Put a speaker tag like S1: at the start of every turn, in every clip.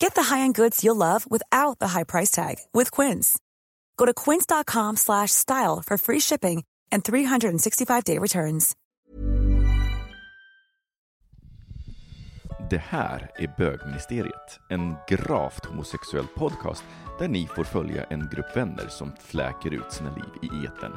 S1: Get the high-end goods you'll love without the high price tag with Quince. Go to quince.com slash style for free shipping and 365-day returns.
S2: Det här är Bögministeriet, en gravt homosexuell podcast där ni får följa en grupp vänner som fläker ut sina liv i etern.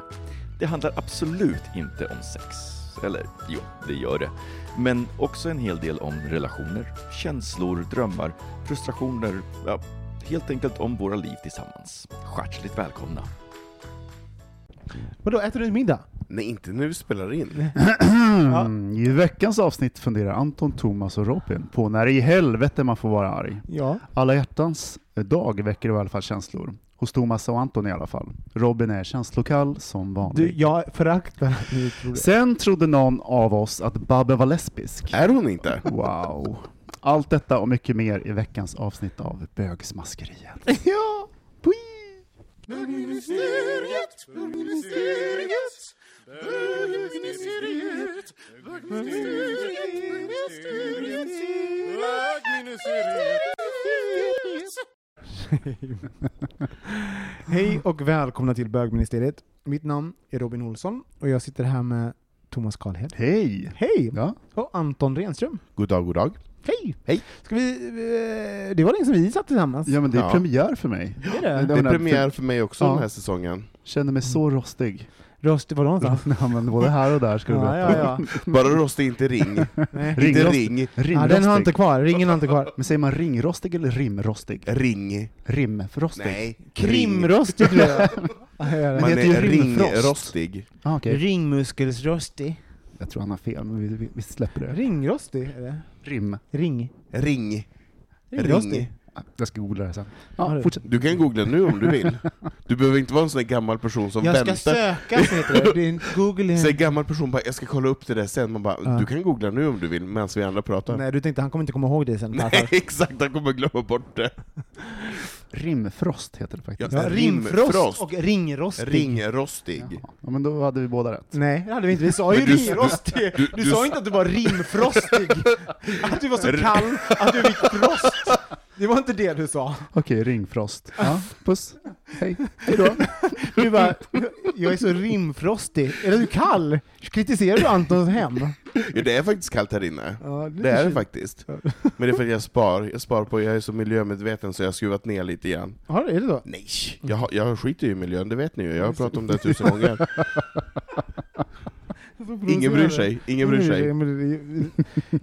S2: Det handlar absolut inte om sex. Eller jo, det gör det. Men också en hel del om relationer, känslor, drömmar, frustrationer, ja, helt enkelt om våra liv tillsammans. Hjärtligt välkomna!
S3: Vadå, äter du middag?
S4: Nej, inte vi spelar in.
S5: Mm, I veckans avsnitt funderar Anton, Thomas och Robin på när i helvete man får vara arg.
S3: Ja.
S5: Alla hjärtans dag väcker i alla fall känslor. Hos Thomas och Anton i alla fall. Robin är känslokall som vanligt.
S3: Du, jag föraktar att ni tror det.
S5: Sen trodde någon av oss att Babbe var lesbisk.
S4: Är hon inte?
S5: Wow. Allt detta och mycket mer i veckans avsnitt av Bögsmaskeriet.
S3: ja! Pui.
S6: Bögministeriet, bögministeriet, bögministeriet, bögministeriet, bögministeriet,
S3: Hej och välkomna till Bögministeriet. Mitt namn är Robin Olsson och jag sitter här med Thomas Karlhed.
S5: Hej!
S3: Hej!
S5: Ja.
S3: Och Anton Renström.
S4: God dag, god dag.
S3: Hej!
S4: Hej.
S3: Ska vi, eh, det var länge sedan vi satt tillsammans.
S5: ja, men det är
S4: Ja.
S5: premiär för mig.
S3: Är det?
S5: Det
S4: Det
S5: var
S4: är premiär för mig också
S5: Ja.
S4: den här säsongen.
S5: Känner mig så rostig.
S3: Röst, var någonstans?
S5: Ja, men både här och där ska du
S3: Ja,
S5: veta.
S3: ja, ja.
S4: Bara rost inte ring.
S3: Nej.
S4: inte
S5: Ringrost-
S4: ring.
S3: ja, den har inte kvar, ringen har inte kvar.
S5: Men säger man ringrostig eller rimrostig?
S4: Ring.
S5: Rimrostig?
S4: Nej.
S3: Krimrostig tror jag. Ja, ja,
S4: Man
S3: ja.
S5: heter ju
S4: är
S5: ringfrost.
S4: ringrostig.
S5: Ah, okej.
S3: Ringmuskelsrostig.
S5: Jag tror han har fel, men vi, vi, vi släpper det.
S3: Ringrostig är det.
S5: Rim.
S3: Ring.
S4: Ring.
S3: Ringrostig.
S5: Jag ska googla det sen.
S3: Ja,
S5: fortsätt.
S4: Du kan googla nu om du vill. Du behöver inte vara en sån där gammal person som
S3: Jag ska
S4: väntar.
S3: söka, så heter det. det är en
S4: gammal person bara, jag ska kolla upp det där sen. Man bara,
S3: Ja.
S4: du kan googla nu om du vill, medan vi andra pratar.
S3: Nej, du tänkte han kommer inte komma ihåg det sen.
S4: Nej, exakt, han kommer glömma bort det.
S5: Rimfrost heter det faktiskt.
S3: Ja, rimfrost
S4: Rimfrost.
S3: och ringrostig.
S4: Ringrostig.
S5: Jaha. Ja, men då hade vi båda rätt.
S3: Nej, det hade vi inte. Vi sa ju
S4: du-
S3: ringrostig. Du,
S4: du- du-
S3: sa inte att du var rimfrostig. Att du var så kall att du fick frost. Det var inte det du sa.
S5: Okej, ringfrost. Ja, puss. Hej. Hejdå.
S3: Du bara, jag är så rimfrostig. Är du kall? Kritiserar du Antons hem?
S4: Ja, det är faktiskt kallt här inne.
S3: Ja,
S4: Det är det faktiskt. Men det är för att jag spar. Jag spar på, jag är så miljömedveten så jag har skruvat ner lite grann.
S3: Ja, är det så?
S4: Nej, jag, jag skiter ju i miljön, det vet ni ju. Jag har pratat om det tusen gånger. Ingen bryr sig, ingen bryr sig.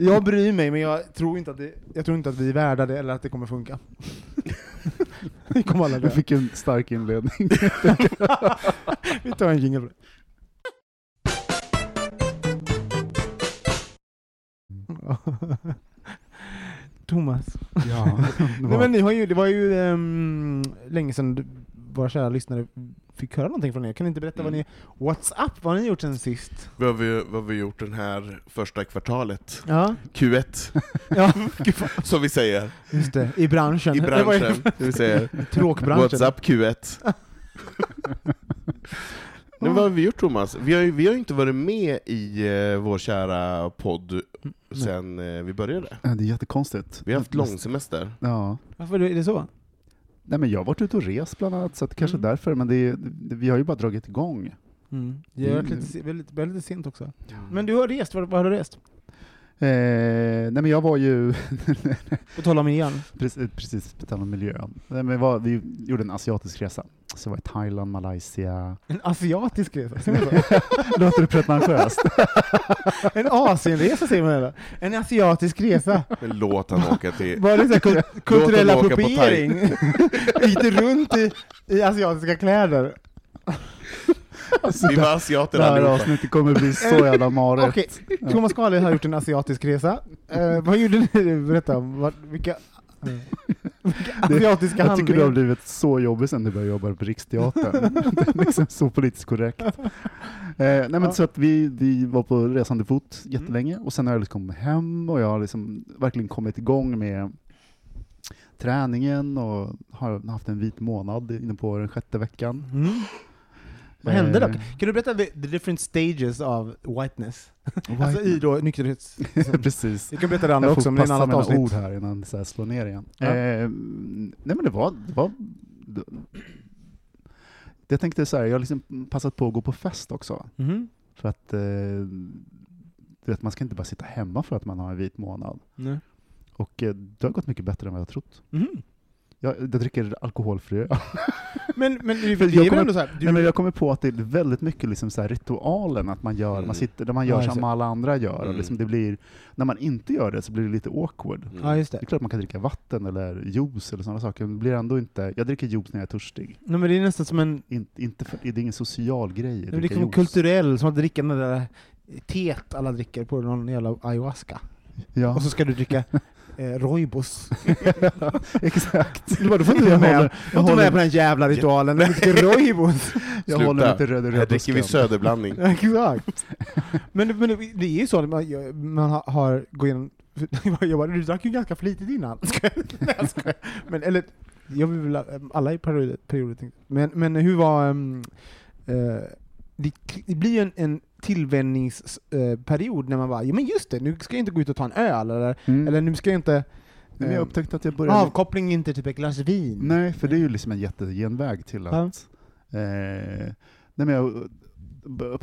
S3: Jag bryr mig, men jag tror inte att, det, jag tror inte att vi är värda det, eller att det kommer funka. Vi kommer alla dö.
S5: Jag fick en stark inledning.
S3: Vi tar en jingle. Thomas.
S5: Ja, det
S3: Nej,
S5: var,
S3: men ni har ju, det var ju ehm, länge sedan du- våra kära lyssnare fick höra någonting från er. Kan ni inte berätta vad ni... What's up? Vad har ni gjort sen sist?
S4: Vad har, vi, vad har vi gjort den här första kvartalet?
S3: Ja,
S4: Q1,
S3: ja
S4: som vi säger.
S3: just det. I branschen.
S4: I branschen. Det vill säga,
S3: Tråkbranschen.
S4: what's up Q1? Men vad har vi gjort Thomas? Vi har ju vi har inte varit med i eh, vår kära podd sen eh, vi började.
S5: Ja, det är jättekonstigt.
S4: Vi har haft långsemester.
S5: Ja.
S3: Varför är det så?
S5: Nej, men jag har varit ute och rest bland annat, så att kanske
S3: Mm.
S5: därför, men det, det, vi har ju bara dragit igång.
S3: Mm. Jag har lite, väldigt, lite sent också. Men du har rest, var, var har du rest?
S5: Eh, nej, men jag var ju,
S3: På tal om igen.
S5: precis, precis på tal om miljö, nej, men var, vi gjorde en asiatisk resa. Så jag var i Thailand, Malaysia.
S3: En asiatisk resa?
S5: Låter det pretentiöst?
S3: En Asienresa säger man eller? En asiatisk resa.
S4: Låt han åka till...
S3: Var det så här kul- kulturell appropriering? Gick du runt i, i asiatiska kläder?
S4: Vi var asiater
S5: Det här
S4: allihopa.
S5: avsnittet kommer bli så jävla marigt.
S3: Okej, Thomas Carlin har gjort en asiatisk resa. Eh, vad gjorde ni? Berätta vad, vilka, eh, vilka asiatiska
S5: Jag tycker du har blivit så jobbig sen du började jobba på Riksteatern. det är liksom så politiskt korrekt. Eh, nej men
S3: Ja.
S5: så att vi, vi var på resande fot jättelänge och sen har jag liksom kommit hem och jag har liksom verkligen kommit igång med träningen och har haft en vit månad inne på den sjätte veckan.
S3: Mm. Vad hände då?
S5: Eh,
S3: Kan du berätta the, different stages of whiteness?
S5: White-
S3: Alltså i då nykterhets...
S5: Precis.
S3: Vi kan berätta det andra
S5: Jag
S3: också, men är en
S5: mina
S3: avsnitt.
S5: ord här innan det här slår ner igen.
S3: Ja.
S5: Eh, nej men det var, det var det, jag tänkte så här, jag har liksom passat på att gå på fest också.
S3: Mhm.
S5: För att eh, du vet, man ska inte bara sitta hemma för att man har en vit månad.
S3: Nej.
S5: Och eh, det har gått mycket bättre än vad jag trott.
S3: Mhm.
S5: Jag, jag dricker alkoholfri.
S3: Men, men det, det
S5: jag kommer-
S3: ändå så här, du,
S5: Nej, men jag kommer på att det är väldigt mycket liksom så här ritualen, att man gör,
S4: Mm.
S5: man sitter där man
S3: Ja,
S5: gör
S3: just
S5: som alla andra gör. Och
S4: Mm.
S5: liksom det blir, när man inte gör det så blir det lite awkward.
S4: Mm.
S3: Ja, just
S5: Det
S3: det.
S5: är klart man kan dricka vatten eller juice eller sådana saker, men det blir ändå inte, jag dricker juice när jag är törstig.
S3: Nej, men det är nästan som en,
S5: In, inte för, det är ingen social grej att
S3: det är liksom kulturell, som att dricka den där teet alla dricker på någon jävla ayahuasca.
S5: Ja,
S3: Och så ska du dricka eh, roibos.
S5: exakt.
S3: Du bara, du får inte vara med,
S5: håller-
S3: inte med på den jävla ritualen, du dricker roibos.
S5: Jag
S4: Sluta.
S5: håller till röd
S4: Här dricker vi söderblandning.
S3: Exakt. Men, men det är ju så, att man, man har, har gått igenom, jag bara, du drack ju ganska flitigt innan. Nej, jag men, eller, jag vill väl, alla i perioder, perioder jag. men, men hur var, um, eh, det, det blir ju en, en tillvänjningsperiod när man bara, ja men just det, nu ska jag inte gå ut och ta en öl, eller,
S5: Mm.
S3: eller nu ska jag inte,
S5: men jag
S3: eh,
S5: upptäckte att jag började...
S3: avkoppling inte typ ett glas vin.
S5: Nej, för det är ju liksom en jättegenväg till
S3: Ja.
S5: att... Eh, nej men jag,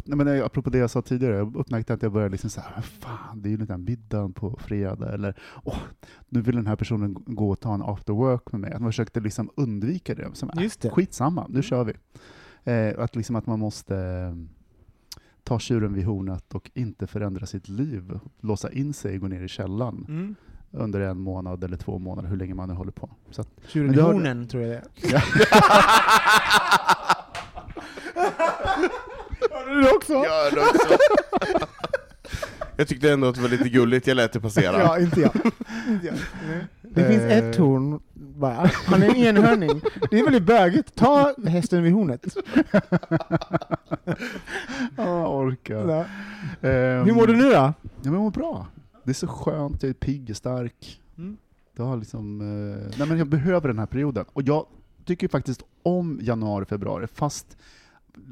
S5: nej men jag, apropå det jag sa tidigare, jag uppmärkte att jag började liksom så här, "Men fan, det är ju den middagen på fredag, eller åh, nu vill den här personen gå och ta en after work med mig. Att man försökte liksom undvika det. Som, äh,
S3: Just det.
S5: Skitsamma, nu kör vi. Eh, att, liksom att man måste eh, ta tjuren vid hornet och inte förändra sitt liv, låsa in sig och gå ner i källaren
S3: Mm.
S5: under en månad eller två månader, hur länge man nu håller på. Så att,
S3: Tjuren i
S5: har-
S3: hornen, tror jag det är.
S5: Ja.
S3: Hörde du det också?
S4: Gör det också. Jag tyckte ändå att det var lite gulligt, jag lät det passera.
S3: Ja, inte jag. inte jag. Nej. Det
S5: Eh.
S3: finns ett horn bara. Han är en enhörning. Det är väldigt bögigt. Ta hästen vid hornet.
S5: Jag orkar.
S3: Ja.
S5: Ehm,
S3: Hur mår du nu då?
S5: Ja, men jag mår bra. Det är så skönt, jag är pigg och stark.
S3: Mm.
S5: Det har liksom, eh, nej men jag behöver den här perioden. Och jag tycker faktiskt om januari, februari, fast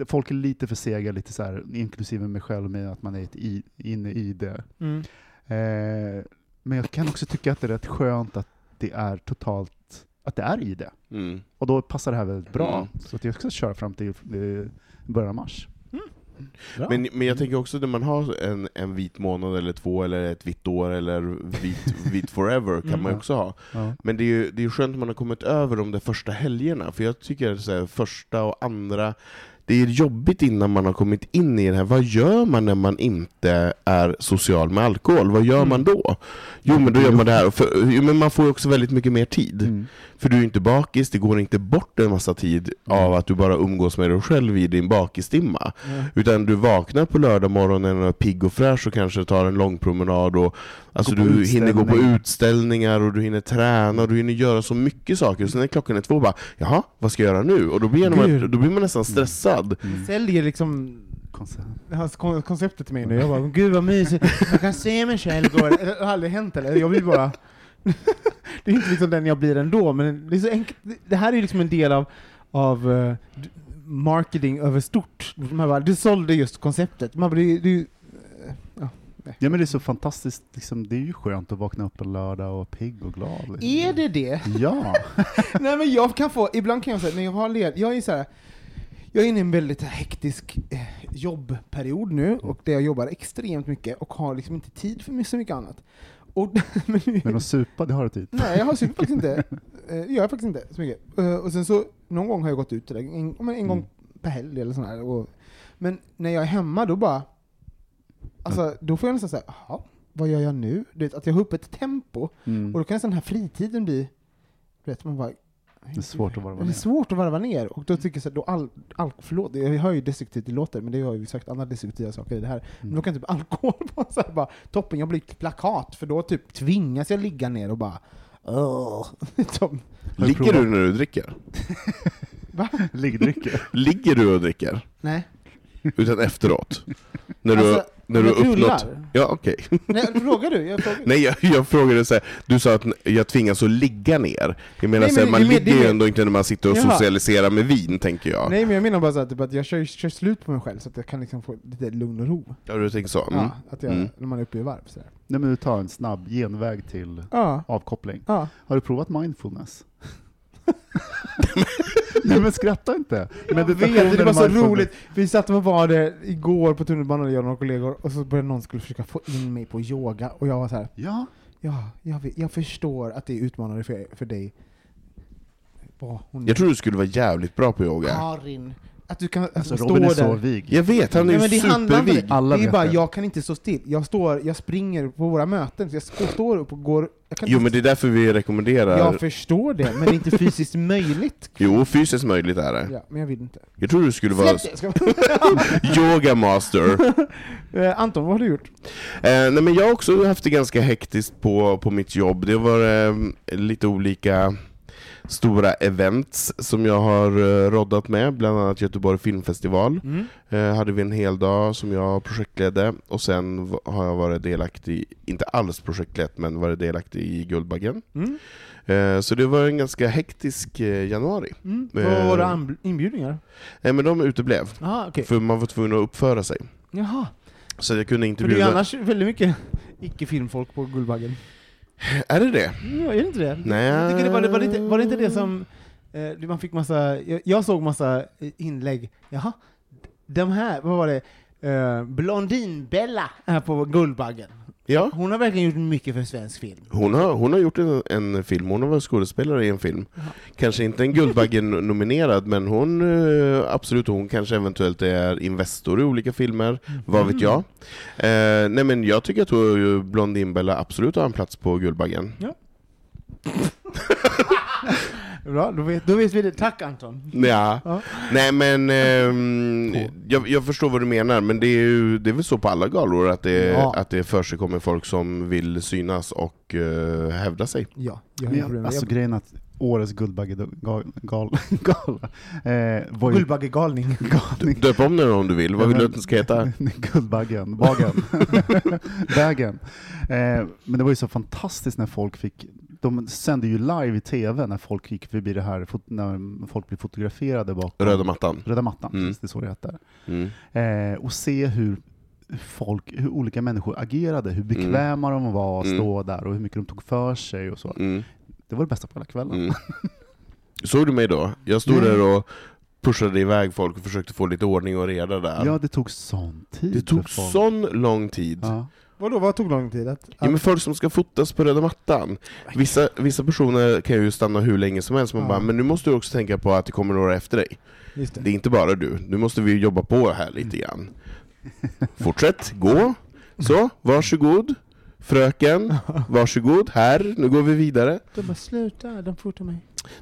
S5: folk är lite för sega, lite så här, inklusive mig själv, med att man är ett i, inne i det.
S3: Mm.
S5: Eh, men jag kan också tycka att det är rätt skönt att det är totalt, att det är i det.
S4: Mm.
S5: Och då passar det här väldigt bra.
S4: Mm.
S5: Så att jag ska köra fram till eh, början av mars.
S3: Bra.
S4: Men, men jag tänker också när man har en, en vit månad eller två, eller ett vitt år, eller vit, vit forever, kan
S3: Mm.
S4: man också ha.
S5: Ja.
S4: Men det är ju det är skönt att man har kommit över de där första helgerna, för jag tycker att första och andra, det är jobbigt innan man har kommit in i det här. Vad gör man när man inte är social med alkohol? Vad gör
S3: Mm.
S4: man då? Jo, men då gör man det här. För, jo, men man får också väldigt mycket mer tid.
S5: Mm.
S4: För du är inte bakis, det går inte bort en massa tid av att du bara umgås med dig själv i din bakistimma.
S3: Ja.
S4: Utan du vaknar på lördag morgonen och är pigg och fräsch och kanske tar en lång promenad och alltså du hinner gå på
S5: utställning.
S4: utställningar och du hinner träna och du hinner göra så mycket saker. Och sen när klockan är två bara, jaha, vad ska jag göra nu? Och då blir man, då blir man nästan stressad.
S5: Mm.
S3: Säljer liksom
S5: Konstigt.
S3: hans kon- konceptet till mig nu. Jag bara, gud vad mysigt, jag kan se mig själv gå. Det har aldrig hänt eller? Jag blir bara... det är inte liksom den jag blir ändå, men det, är så enkelt. det här är liksom en del av, av eh, marketing över stort. Man bara, du sålde just konceptet. Man bara, det, det, ja.
S5: Ja men det är så fantastiskt, liksom, det är ju skönt att vakna upp en lördag och pigg och glad. Liksom.
S3: Är det det?
S5: Ja!
S3: Nej men jag kan få, ibland kan jag säga, när jag har led, jag är så här, jag är inne i en väldigt hektisk eh, jobbperiod nu, och där jag jobbar extremt mycket och har liksom inte tid för så mycket annat. Och, men,
S5: Men att supa, det har du tid.
S3: nej, jag har super faktiskt inte, eh, det gör jag faktiskt inte så mycket. Eh, och sen så någon gång har jag gått ut en, en gång
S5: Mm.
S3: per helg eller sådär. Och, men när jag är hemma då bara, alltså då får jag nästan säga, jaha, vad gör jag nu? Du vet, att jag har upp ett tempo,
S5: Mm.
S3: och då kan nästan den här fritiden bli, du vet, man bara,
S5: Det är svårt att varva
S3: det är
S5: ner.
S3: svårt att varva ner, och då tycker jag så här, då all, al, förlåt, jag hör ju destruktivt det låter, men det har ju sagt andra destruktiva saker i det här. Men
S5: Mm.
S3: då kan typ alkohol vara så här, bara, toppen, jag blir ett plakat, för då typ tvingas jag ligga ner och bara. Som-
S5: du
S4: Ligger du när du dricker?
S3: Va?
S5: Liggdrycker.
S4: Ligger du och dricker?
S3: Nej.
S4: Utan efteråt? När du,
S3: Alltså,
S4: när du uppnått...
S3: rullar.
S4: Ja, okej.
S3: Nej, frågar du? Jag frågar.
S4: Nej, jag, jag frågade så här, du sa att jag tvingas att ligga ner. Jag menar
S3: Nej,
S4: så här,
S3: men
S4: man ligger ju ändå inte när man sitter och
S3: Jaha.
S4: socialiserar med vin, tänker jag.
S3: Nej men jag menar bara så här, typ att jag kör, kör slut på mig själv så att jag kan liksom få lite lugn och ro.
S4: Ja, du tänker så? Mm.
S3: Ja, att jag,
S4: Mm.
S3: när man är uppe i varv. Så där.
S5: Nej men du tar en snabb genväg till
S3: Ja,
S5: avkoppling.
S3: ja.
S5: Har du provat mindfulness? Nej men skratta inte! Meditation
S3: vet, det var så roligt. Vi satt och var det igår på tunnelbanan, jag och några kollegor, och så började någon skulle försöka få in mig på yoga, och jag var så här,
S5: Ja,
S3: ja, jag, vet, jag förstår att det är utmanande för, för dig. Hon
S4: Jag tror du skulle vara jävligt bra på yoga.
S3: Karin, att du kan
S5: alltså
S3: alltså, stå
S5: Robin är
S3: där.
S5: så vig.
S4: Jag vet, han är
S3: Nej,
S4: ju
S3: men det handlar inte
S4: supervig.
S5: Alla
S3: det. Är bara,
S5: det.
S3: jag kan inte stå still. Jag, står, jag springer på våra möten, så jag står upp och går... Jag, kan
S4: Jo men det är därför vi rekommenderar...
S3: jag förstår det, men det är inte fysiskt möjligt.
S4: Jo, fysiskt möjligt är det.
S3: Ja, men jag vill inte.
S4: Jag tror du skulle vara yoga master.
S3: Eh, Anton, vad har du gjort?
S4: Eh, nej men jag har också haft det ganska hektiskt på, på mitt jobb. Det var eh, lite olika stora events som jag har eh, roddat med, bland annat Göteborg filmfestival. Eh, hade vi en hel dag som jag projektledde, och sen har jag varit delaktig, inte alls projektlett, men varit delaktig i Guldbaggen.
S3: Mm.
S4: Eh, så det var en ganska hektisk eh, januari.
S3: Mm.
S4: Eh,
S3: Vad var det anb- inbjudningar?
S4: Eh, men de uteblev,
S3: Aha, okej.
S4: för man var tvungen att uppföra sig.
S3: Jaha.
S4: Så jag kunde inte
S3: För det är
S4: bjuda...
S3: annars väldigt mycket icke-filmfolk på Guldbaggen.
S4: Är det det?
S3: Ja, är det inte det?
S4: Nej.
S3: Jag tycker det var, var, det inte, var det inte det som... Eh, man fick massa... Jag, jag såg massa eh, inlägg. Jaha, de här, vad var det? Eh, Blondin-Bella är på Guldbaggen.
S4: Ja.
S3: Hon har verkligen gjort mycket för svensk film.
S4: Hon har, hon har gjort en, en film, hon har varit skådespelare i en film. Kanske inte en Guldbaggen-nominerad, men hon eh, absolut, hon kanske eventuellt är Investor i olika filmer, vad vet jag. Eh, nej men jag tycker att hon- Blondinbella absolut har en plats på Guldbaggen.
S3: Bra, då vet, då vet vi det. Tack Anton.
S4: Ja.
S3: Ja.
S4: Nej men, ehm, jag, jag förstår vad du menar, men det är, ju, det är väl så på alla galor att det,
S3: Ja.
S4: att det försigkommer folk som vill synas och eh, hävda sig.
S3: Ja, jag har inga problem
S5: alltså grejen att årets Guldbagge-gala gal, gala, eh, var ju
S3: Guldbaggegalning.
S5: galning.
S4: Döp om den om du vill, vad vill du att den ska heta?
S5: Guldbaggen, bagen, vägen. Eh, men det var ju så fantastiskt när folk fick, de sände ju live i TV när folk gick förbi det här, när folk blev fotograferade bakom
S4: Röda mattan.
S5: röda mattan,
S4: Mm.
S5: precis, det är så det heter.
S4: Mm.
S5: Eh, och se hur folk, hur olika människor agerade, hur bekväma de var att
S4: Mm.
S5: stå där och hur mycket de tog för sig och så.
S4: Mm.
S5: Det var det bästa på hela kvällen.
S4: Mm. Såg du mig då? Jag stod
S5: Nej.
S4: där och pushade iväg folk och försökte få lite ordning och reda där.
S5: Ja, det tog sån tid.
S4: det tog
S5: folk.
S4: sån lång tid.
S5: Ja.
S3: Vadå, vad tog lång tid? Att,
S4: Ja, men folk som ska fotas på röda mattan. Vissa, vissa personer kan ju stanna hur länge som helst, man
S3: Ja.
S4: bara, men nu måste du också tänka på att det kommer några efter dig.
S3: just det.
S4: Det är inte bara du, nu måste vi jobba på här lite grann. Fortsätt, gå. Så, varsågod. Fröken, varsågod, här, nu går vi vidare.
S3: De bara sluta, de fotar mig.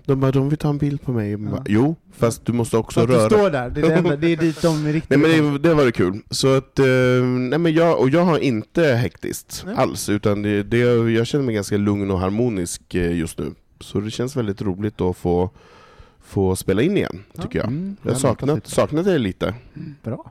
S4: De bara, de vill ta en bild på mig. Bara, jo, fast du måste också
S3: Så att du
S4: röra
S3: står där, det är det enda, det är dit de är riktigt...
S4: Nej men det, det var det kul. Så att, eh, nej men jag, och jag har inte hektiskt
S3: Nej.
S4: alls, utan det, det, jag känner mig ganska lugn och harmonisk eh, just nu. Så det känns väldigt roligt att få, få spela in igen,
S3: Ja.
S4: tycker jag.
S5: Mm,
S4: Jag har saknat, saknat det lite.
S3: Bra.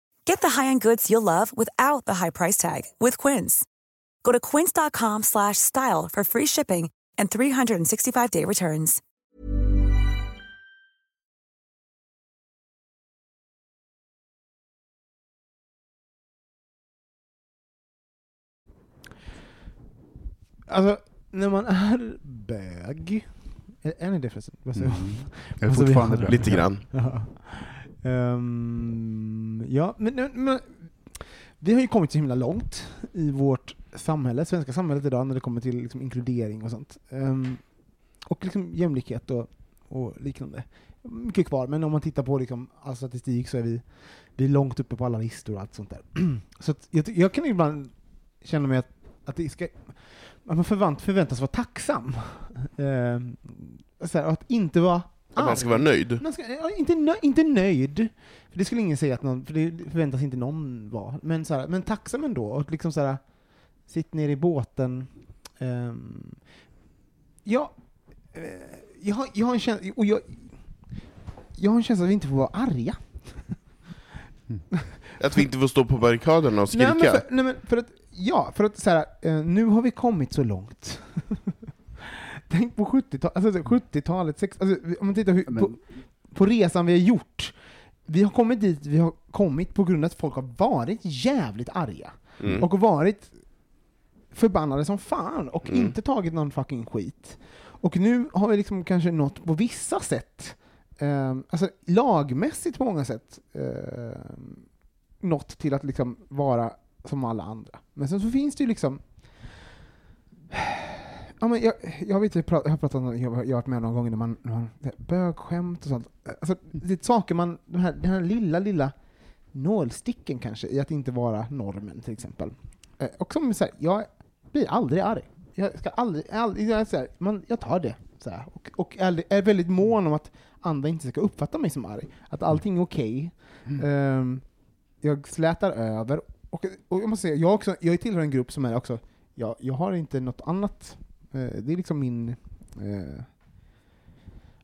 S1: Get the high-end goods you'll love without the high price tag with Quince. Go to quince.com slash style for free shipping and 365-day returns.
S3: Alltså, när man är bög... Är, är ni det förresten? Vad säger
S5: Mm.
S3: jag?
S5: Jag är fortfarande bög.
S4: Lite grann.
S3: Ja. Ja, men, men, men vi har ju kommit så himla långt i vårt samhälle, svenska samhället idag, när det kommer till liksom, inkludering och sånt. Um, och liksom jämlikhet och, och liknande. Mycket kvar, men om man tittar på liksom, all statistik så är vi, vi är långt uppe på alla listor och allt sånt där. så att jag, jag kan ibland känna mig att, att det ska att man förvänt, förväntas vara tacksam. Ehm, så här, att inte vara
S4: att man ska
S3: arg.
S4: vara nöjd.
S3: Man ska, ja, inte, nö, inte nöjd, för det skulle ingen säga att någon, för det förväntas inte någon vara, men, så här, men tacksam ändå. Och liksom så här, sitt ner i båten. Um, ja, eh, jag, har, jag har en känsla, och jag, jag har en känsla att vi inte får vara arga.
S4: Att vi inte får stå på barrikaderna och
S3: Nej,
S4: skrika.
S3: men för, nej, men för att, ja, för att så här, eh, nu har vi kommit så långt. Tänk på 70-talet, alltså 70-talet, sex- alltså, om man tittar hur,
S5: Men-
S3: på, på resan vi har gjort. Vi har kommit dit vi har kommit på grund av att folk har varit jävligt arga.
S4: Mm.
S3: Och varit förbannade som fan och
S4: Mm.
S3: inte tagit någon fucking skit. Och nu har vi liksom kanske nått på vissa sätt, eh, alltså lagmässigt på många sätt, eh, nått till att liksom vara som alla andra. Men sen så finns det ju liksom Ja, men jag, jag, vet, jag, har pratat om, jag, har- varit med någon gång när man, när man bögskämt och sånt. Alltså, det är saker man, den här, den här lilla, lilla nålsticken kanske i att inte vara normen till exempel. Eh, och som så här, jag blir aldrig arg. Jag ska aldrig, aldrig jag, så här, man, jag tar det. Så här, och och är, är väldigt mån om att andra inte ska uppfatta mig som arg. Att allting är okej. Ehm, jag slätar över. Och, och jag måste säga, jag, också, jag tillhör en grupp som är också, jag, jag har inte något annat, eh, det är liksom min eh,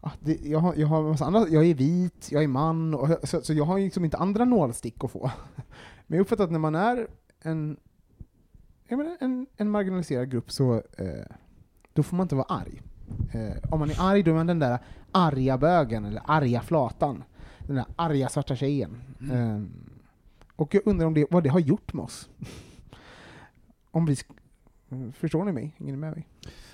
S3: ah, det, jag, har, jag, har massa andra, jag är vit, jag är man, och, så, så jag har liksom inte andra nålstick att få. Men jag uppfattar att när man är en, menar, en, en marginaliserad grupp så eh, då får man inte vara arg. Eh, om man är arg, då är man den där arga bögen, eller arga flatan. Den där arga svarta tjejen. Eh, och jag undrar om det, vad det har gjort med oss. om vi... Förstår ni mig? Hänger ni med mig?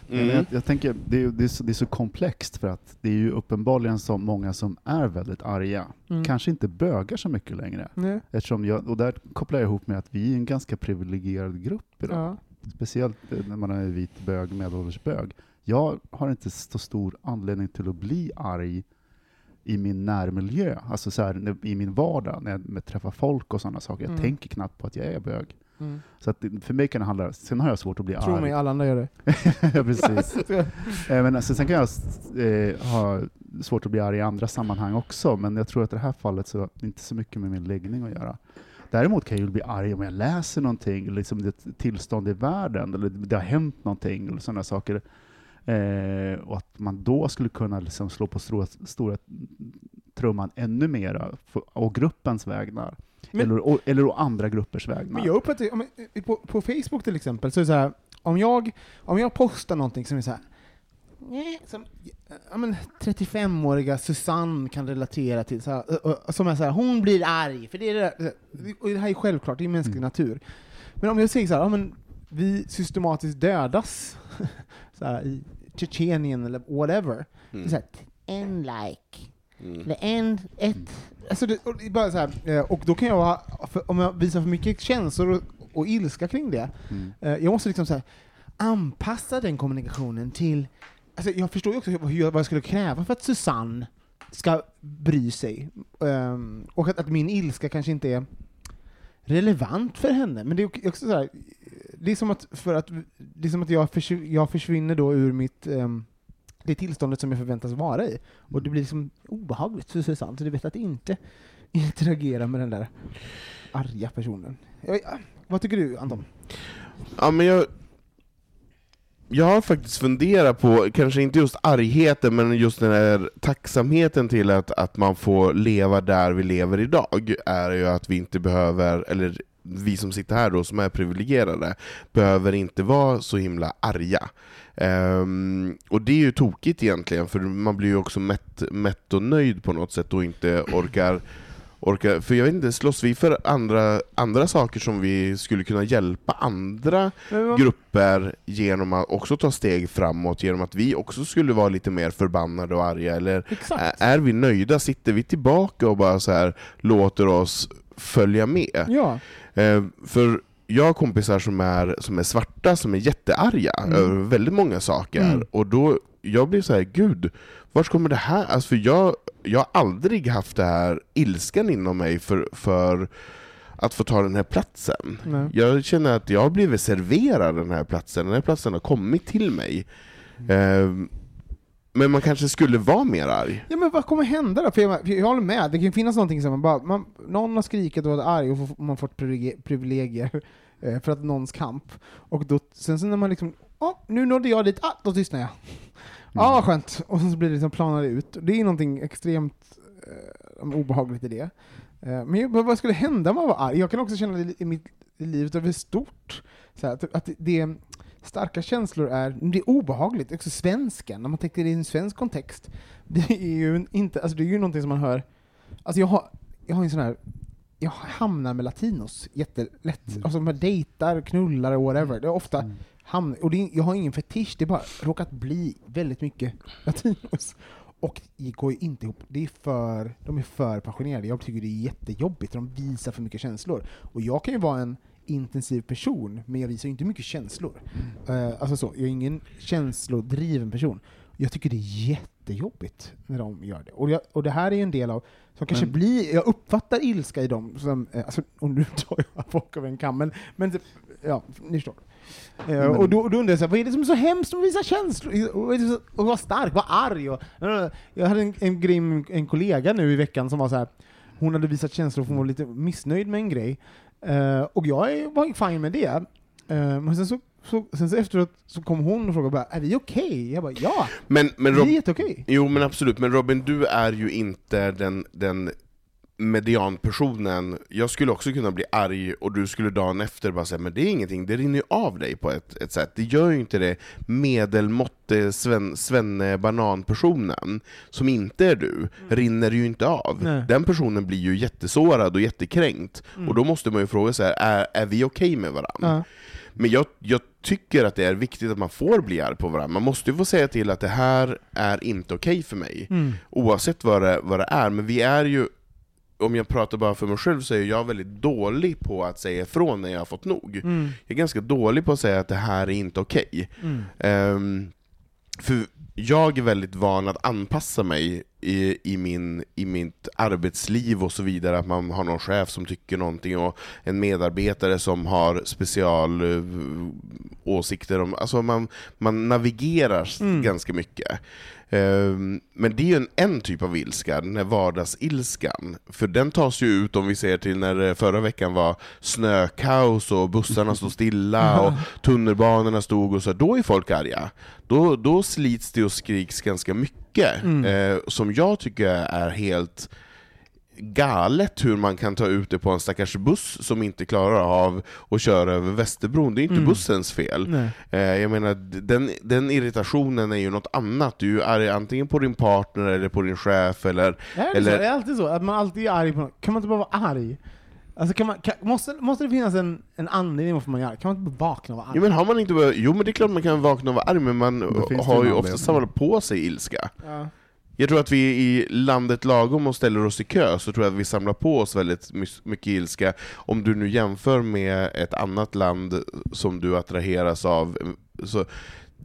S5: Men
S4: Mm.
S5: Jag, jag tänker, det är, det, är så, det är så komplext för att det är ju uppenbarligen så många som är väldigt arga,
S3: Mm.
S5: kanske inte bögar så mycket längre. Eftersom jag, och där kopplar jag ihop med att vi är en ganska privilegierad grupp idag.
S3: Ja.
S5: Speciellt eh, när man är vit bög, medelålders bög. Jag har inte så stor anledning till att bli arg i min närmiljö, alltså så här, i min vardag, när jag när jag träffar folk och sådana saker. Jag
S3: Mm.
S5: tänker knappt på att jag är bög.
S3: Mm.
S5: Så att för mig kan det handla, sen har jag svårt att bli
S3: Tro
S5: arg.
S3: mig, alla andra gör det.
S5: ja, precis. Eh, Men alltså, sen kan jag eh, ha svårt att bli arg i andra sammanhang också, men jag tror att i det här fallet så är det inte så mycket med min läggning att göra. Däremot kan jag ju bli arg om jag läser någonting, liksom det tillstånd i världen, eller det har hänt någonting, eller sådana saker. Eh, och att man då skulle kunna liksom slå på stora, stora trumman ännu mera, och gruppens vägnar.
S3: Men-
S5: eller, eller å andra gruppers vägnar.
S3: Men jag uppfattar, om, på, på Facebook till exempel, så är det så här, om jag, om jag postar någonting som är så här, "Nej", som ja, men 35-åriga Susanne kan relatera till, så här, som är så här, hon blir arg, för det är det, och det här är självklart, det är mänsklig
S5: Mm.
S3: natur. Men om jag säger så här, ja, men vi systematiskt dödas så här, i Tjetjenien eller whatever. Är så här, en like.
S4: Mm.
S3: En, ett. Alltså det, och, det är bara så här, eh, och då kan jag vara, för, om jag visar för mycket känslor och, och ilska kring det,
S5: Mm.
S3: eh, jag måste liksom så här, anpassa den kommunikationen till, alltså jag förstår ju också hur, vad jag skulle kräva för att Susanne ska bry sig. Ehm, och att, att min ilska kanske inte är relevant för henne. Men det är också så här, det är som att, för att, det är som att jag, försv- jag försvinner då ur mitt um, det tillståndet som jag förväntas vara i. Och det blir liksom obehagligt för Susanne, så det vet att inte interagera med den där arga personen. Jag, vad tycker du, Anton?
S4: Ja, men jag, jag har faktiskt funderat på, kanske inte just argheten, men just den här tacksamheten till att, att man får leva där vi lever idag, är ju att vi inte behöver, eller vi som sitter här då, som är privilegierade, behöver inte vara så himla arga. Ehm, och det är ju tokigt egentligen, för man blir ju också mätt, mätt och nöjd på något sätt och inte orkar orkar, för jag vet inte, slåss vi för andra, andra saker som vi skulle kunna hjälpa andra
S3: vad-
S4: grupper genom att också ta steg framåt, genom att vi också skulle vara lite mer förbannade och arga, eller
S3: Exakt.
S4: är vi nöjda? Sitter vi tillbaka och bara så här låter oss följa med?
S3: Ja.
S4: Eh, för jag har kompisar som är, som är svarta, som är jättearga
S3: Mm.
S4: över väldigt många saker,
S3: Mm.
S4: och då jag blir så här, gud, vart kommer det här... Alltså för jag, jag har aldrig haft det här ilskan inom mig för, för att få ta den här platsen.
S3: Nej.
S4: Jag känner att jag har blivit serverad den här platsen, den här platsen har kommit till mig. Eh, men man kanske skulle vara mer arg.
S3: Ja men vad kommer hända då? För jag, för jag håller med, det kan ju finnas någonting som man bara, man, någon har skrikit och varit arg och får- man fått privilegier, eh, för att någons kamp. Och då, sen så när man liksom, ja nu nådde jag dit, ah, då tystnar jag. Ja vad skönt. Och så blir det liksom planar ut. Det är någonting extremt eh, obehagligt i det. Eh, men jag, vad skulle hända om man var arg? Jag kan också känna det i mitt i livet över stort. Så här, att, att det, starka känslor är, det är obehagligt, också svenskan, när man tänker i en svensk kontext. Det är ju inte, alltså det är ju någonting som man hör, alltså jag har, jag har en sån här, jag hamnar med latinos jättelätt,
S5: Mm.
S3: alltså man dejtar, knullar och whatever, det är ofta hamn, och det är, jag har ingen fetisch, det är bara råkat bli väldigt mycket latinos. Och det går ju inte ihop, det är för, de är för passionerade, jag tycker det är jättejobbigt, de visar för mycket känslor. Och jag kan ju vara en intensiv person, men jag visar ju inte mycket känslor. Eh, alltså så, jag är ingen känslodriven person. Jag tycker det är jättejobbigt när de gör det. Och, jag, och det här är ju en del av, som kanske
S5: Men-
S3: blir, jag uppfattar ilska i dem som, eh, alltså, och nu tar jag folk över en kam, men, men ja, ni förstår. Eh,
S5: Men-
S3: och då, då undrar jag vad är det som är så hemskt med att visa känslor? Och, och vara stark, vara arg. Och, jag hade en, en med en kollega nu i veckan som var så här, hon hade visat känslor för hon var lite missnöjd med en grej. Eh, och jag var fine med det. Eh, men sen så, så, sen så efteråt så kom hon och frågade bara, är vi okej? Jag bara, ja,
S4: Men, men
S3: vi är
S4: Rob,
S3: jätteokej.
S4: jo men absolut, men Robin du är ju inte den, den medianpersonen, jag skulle också kunna bli arg och du skulle dagen efter bara säga men det är ingenting, det rinner ju av dig på ett, ett sätt. Det gör ju inte det medelmåtte sven, svenne bananpersonen som inte är du, rinner ju inte av.
S3: Nej.
S4: Den personen blir ju jättesårad och jättekränkt,
S3: Mm.
S4: och då måste man ju fråga sig, är, är vi okej med varandra?
S3: Ja.
S4: Men jag, jag tycker att det är viktigt att man får bli arg på varandra. Man måste ju få säga till att det här är inte okej för mig.
S3: Mm.
S4: Oavsett vad det, vad det är. Men vi är ju, om jag pratar bara för mig själv, så är jag väldigt dålig på att säga ifrån när jag har fått nog.
S3: Mm.
S4: Jag är ganska dålig på att säga att det här är inte okej.
S3: Mm.
S4: Ehm, för jag är väldigt van att anpassa mig i, i, min, i mitt arbetsliv och så vidare, att man har någon chef som tycker någonting och en medarbetare som har special eh, åsikter om, alltså man, man navigerar
S3: Mm.
S4: ganska mycket. Ehm, men det är ju en, en typ av ilska, den här vardagsilskan. För den tas ju ut om vi ser till när det förra veckan var snökaos och bussarna stod stilla och tunnelbanorna stod och så, då är folk arga. Då, då slits det och skriks ganska mycket,
S3: Mm.
S4: eh, som jag tycker är helt galet hur man kan ta ut det på en stackars buss som inte klarar av att köra över Västerbron. Det är inte
S3: Mm.
S4: bussens fel. Eh, jag menar, den, den irritationen är ju något annat. Du är arg antingen på din partner eller på din chef eller...
S3: Är det,
S4: eller
S3: så? är det alltid så? Att man alltid är arg på något? Kan man inte bara vara arg? Alltså kan man, kan, måste, måste det finnas en, en anledning varför man gör det? Kan man inte bara vakna och vara arg?
S4: Jo men har man inte jo men det är klart man kan vakna och vara arg, men man
S5: Då finns det
S4: har
S5: en
S4: ju
S5: anledning.
S4: ofta samlat på sig ilska.
S3: Ja.
S4: Jag tror att vi i landet lagom och ställer oss i kö, så tror jag att vi samlar på oss väldigt mys- mycket ilska. Om du nu jämför med ett annat land som du attraheras av, så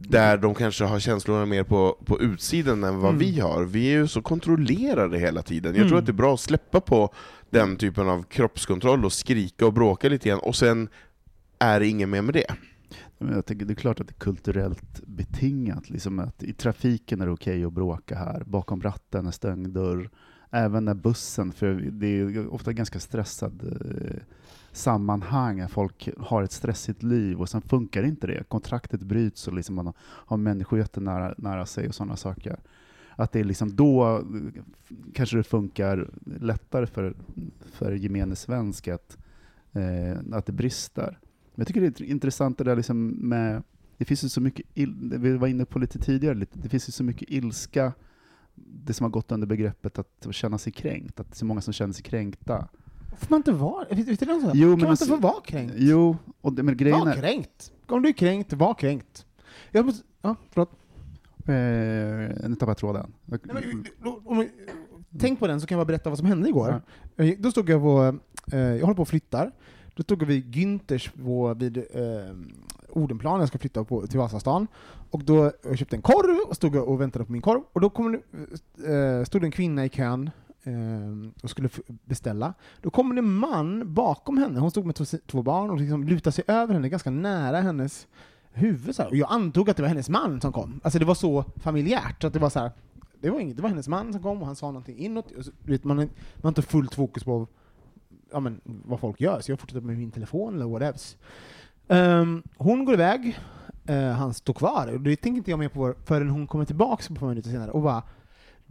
S4: där de kanske har känslorna mer på, på utsidan än vad
S3: Mm.
S4: vi har. Vi är ju så kontrollerade hela tiden. Jag tror
S3: Mm.
S4: att det är bra att släppa på den typen av kroppskontroll och skrika och bråka lite grann, och sen är det inget mer med det.
S5: Men jag tänker, det är klart att det är kulturellt betingat. Liksom att I trafiken är det okej att bråka här, bakom ratten är stängd dörr. Även när bussen, för det är ofta ganska stressad eh, sammanhang, att folk har ett stressigt liv och sen funkar inte det. Kontraktet bryts och liksom man har människor jättenära nära sig och sådana saker. Att det är liksom då eh, kanske det funkar lättare för, för gemene svensk att, eh, att det brister. Men jag tycker det är intressant det där liksom med, det finns ju så mycket, vi var inne på lite tidigare, lite, det finns ju så mycket ilska, det som har gått under begreppet att känna sig kränkt, att det är så många som känner sig kränkta.
S3: Får man inte vara Vet, vet du någon sån?
S5: Jo,
S3: kan
S5: men
S3: man
S5: alltså-
S3: inte få vara kränkt?
S5: Jo, och det, men grejen
S3: Var
S5: är,
S3: kränkt! Om du är kränkt, var kränkt. Jag måste, ja, förlåt.
S5: eh, nu tappade jag tråden.
S3: Nej, men, då- om vi- tänk på den så kan jag bara berätta vad som hände igår. Eh, Då stod jag på, eh, jag håller på och flyttar, då stod jag vid Günthers på, vid eh, Odenplan, jag ska flytta på, till Vasastan, och då jag köpte en korv och stod och väntade på min korv, och då kom det, eh, stod det en kvinna i kön eh, Eh, och skulle beställa. Då kommer det en man bakom henne, hon stod med två, barn och liksom lutade sig över henne, ganska nära hennes huvud. Så här. Och jag antog att det var hennes man som kom. Alltså det var så familjärt, att det var så här, det var inget, det var hennes man som kom och han sa någonting inåt. Och så, vet, man, har- man har inte fullt fokus på ja, men, vad folk gör, så jag fortsätter med min telefon eller whatever. Um, hon går iväg, uh, han står kvar, och det tänker inte jag mer på förrän hon kommer tillbaka på ett par minuter senare och bara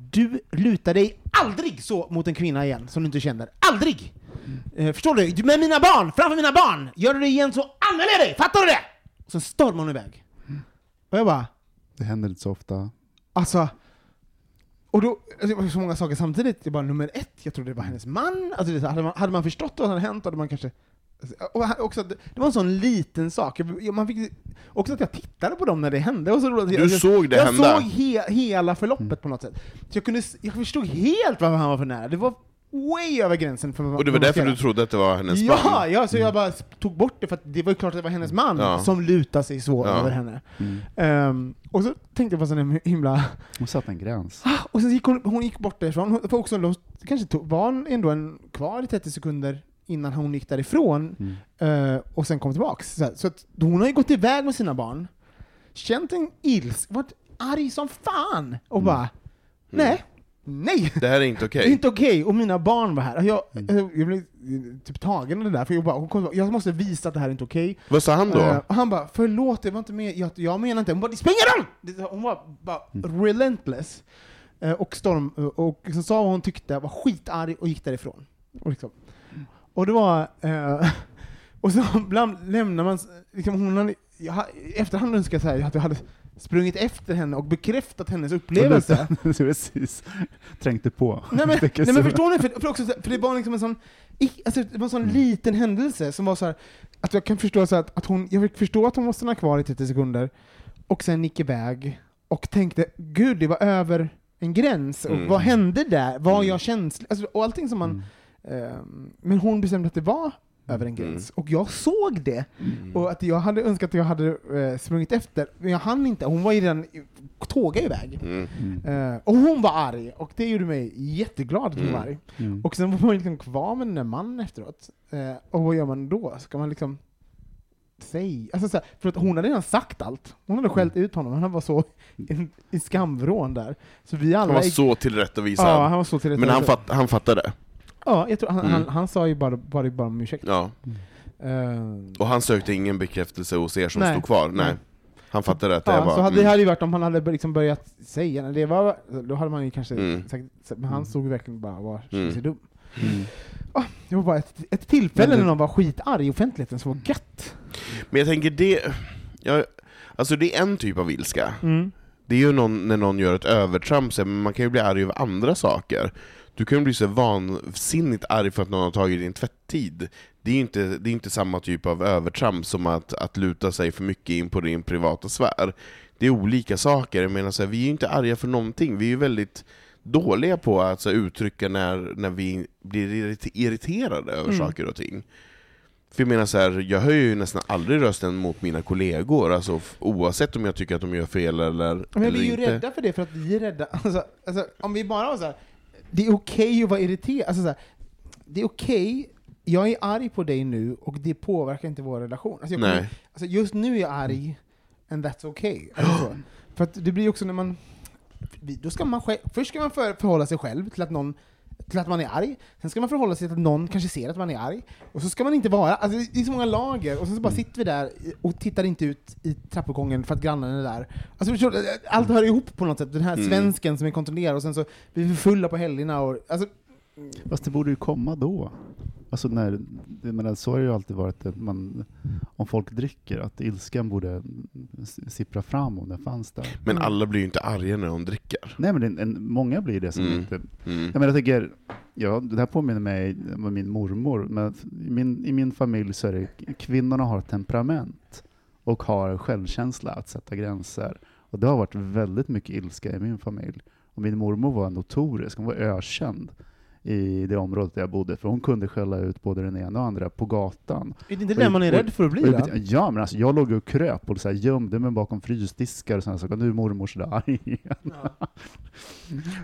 S3: du lutar dig aldrig så mot en kvinna igen som du inte känner. Aldrig! Eh, förstår du? Du- Med mina barn, framför mina barn! Gör du det igen så anmäler jag dig! Fattar du det? Och så stormar hon iväg. Och jag bara,
S5: Det händer inte så ofta.
S3: Alltså, och då, alltså, det var så många saker samtidigt. Det var nummer ett, jag trodde det var hennes man. Alltså, det, hade, man, hade man förstått vad som hade hänt hade man kanske... Och också, det, var en sån liten sak. Jag- Man fick, också att jag tittade på dem när det hände. Och så, roligt.
S4: Du
S3: jag,
S4: såg det
S3: jag
S4: hända?
S3: såg he, hela förloppet på något sätt. Så jag, kunde, jag förstod helt varför han var för nära. Det var way över gränsen för
S4: Och det var
S3: man
S4: därför du trodde att det var hennes
S3: Ja,
S4: barn?
S3: ja, så jag bara tog bort det för att det var ju klart att det var hennes man
S4: Ja.
S3: som lutade sig så
S4: Ja.
S3: över henne.
S5: Mm.
S3: Ehm, och så tänkte jag på sån himla
S5: Hon satte en gräns.
S3: och sen gick hon, hon gick bort därifrån, hon, för också, de kanske tog, var ändå en, kvar i 30 sekunder innan hon gick därifrån,
S5: Mm.
S3: eh, och sen kom tillbaks. Så, så att hon har ju gått iväg med sina barn, känt en ilsk, varit arg som fan, och bara, nej, nej!
S4: Det här är inte okej.
S3: Det är inte okej, och mina barn var här. Jag,
S5: Mm.
S3: jag, blev eh, typ tagen av det där, för jag, bara, hon kom, jag måste visa att det här är inte okej.
S4: Vad sa han då?
S3: Och han bara 'Förlåt, jag var inte med, jag, jag menar inte' Hon bara 'Det spelar ingen! Det- Hon var bara relentless. Eh, och storm, eh, och liksom sa vad hon tyckte, var skitarg och gick därifrån. Och, liksom. Och det var... Eh, och så ibland lämnar man... Liksom, hon hade, jag, efterhand önskar jag att jag hade sprungit efter henne och bekräftat hennes upplevelse.
S5: Precis. Trängte på.
S3: Nej men, nej, men förstår ni? För, för, också, så- för det var liksom en sån, alltså, det var en sån
S5: Mm.
S3: liten händelse som var så här, att jag kan förstå så att, att hon, jag fick förstå att hon måste stanna kvar i 30 sekunder, och sen gick iväg, och tänkte, gud det var över en gräns, och
S4: Mm.
S3: vad hände där? Var
S4: Mm.
S3: jag känslig? Alltså, och allting som man,
S5: Mm.
S3: Men hon bestämde att det var över en gräns, och jag såg det,
S4: Mm.
S3: och att jag hade önskat att jag hade eh, sprungit efter, men jag hann inte, hon var ju redan, tågade iväg.
S4: Mm.
S5: Mm.
S3: Eh, och hon var arg, och det gjorde mig jätteglad att hon
S4: Mm.
S3: var arg.
S5: Mm.
S3: Och sen var man liksom kvar med den där mannen efteråt. Eh, och vad gör man då? Ska man liksom säga... Alltså så här, för att hon hade redan sagt allt. Hon hade skällt ut honom, han var så i, i skamvrån där. Så vi alla...
S4: Han var
S3: gick-
S4: så tillrättavisad.
S3: Ja, han var så tillrättavisad.
S4: Men han, fatt, han fattade?
S3: Ja, jag tror, han,
S4: Mm.
S3: han, han sa ju bara, bara, bara om ursäkt.
S4: Ja.
S3: Eh,
S4: Och han sökte ingen bekräftelse hos er som
S3: Nej.
S4: stod kvar? Nej.
S3: Nej.
S4: Han fattade att det
S3: ja,
S4: var...
S3: så hade, det
S4: mm.
S3: hade ju varit om han hade liksom börjat säga, det var, då hade man ju kanske
S4: Mm.
S3: sagt, men han stod ju verkligen bara och var
S4: Mm.
S3: sig dum.
S5: Mm.
S3: Det var bara ett, ett tillfälle
S5: Men det-
S3: när någon var skitarg i offentligheten som var gött.
S4: Men jag tänker det... Ja, alltså det är en typ av ilska.
S3: Mm.
S4: Det är ju någon, när någon gör ett övertramp, så här, men man kan ju bli arg över andra saker. Du kan bli så vansinnigt arg för att någon har tagit din tvätttid. Det är ju inte, det är inte samma typ av övertramp som att, att luta sig för mycket in på din privata sfär. Det är olika saker. Jag menar så här, vi är ju inte arga för någonting. Vi är ju väldigt dåliga på att så här, uttrycka när, när vi blir irrit- irriterade över
S3: Mm.
S4: saker och ting. För jag menar så här, jag höjer ju nästan aldrig rösten mot mina kollegor, alltså, oavsett om jag tycker att de gör fel eller,
S3: Men
S4: eller
S3: vi är ju
S4: inte.
S3: rädda för det, för att vi är rädda. Alltså, alltså, om vi bara var så här, det är okej att vara irriterad. Alltså, så här, det är okej, jag är arg på dig nu och det påverkar inte vår relation. Alltså, kommer,
S4: Nej.
S3: alltså, just nu är jag arg, and that's okay. Alltså, så. För det blir också när man... Då ska man själv, först ska man för, förhålla sig själv till att någon till att man är arg, sen ska man förhålla sig till att någon kanske ser att man är arg, och så ska man inte vara, alltså det är så många lager, och sen så bara sitter vi där och tittar inte ut i trappuppgången för att grannen är där. Alltså förstår du, allt hör ihop på något sätt, den här
S4: Mm.
S3: svensken som är kontrollerad, och sen så blir vi fulla på helgerna och, alltså,
S5: Fast det borde ju komma då. Alltså när, menar, så har det ju alltid varit, att man, om folk dricker, att ilskan borde sippra fram om den fanns där.
S4: Men alla blir ju inte arga när de dricker.
S5: Nej men en, en, många blir det som
S4: Mm.
S5: inte...
S4: Mm.
S5: Jag, menar, jag tänker, ja, det här påminner mig om min mormor, men i min, i min familj så är det kvinnorna har temperament och har självkänsla att sätta gränser. Och det har varit väldigt mycket ilska i min familj. Och min mormor var notorisk, hon var ökänd i det området där jag bodde, för hon kunde skälla ut både den ena och andra på gatan.
S3: är det inte det man är rädd för att bli
S5: och Ja, men alltså, jag låg och kröp och så här, gömde mig bakom frysdiskar och sådana saker. Nu är mormor sådär arg igen.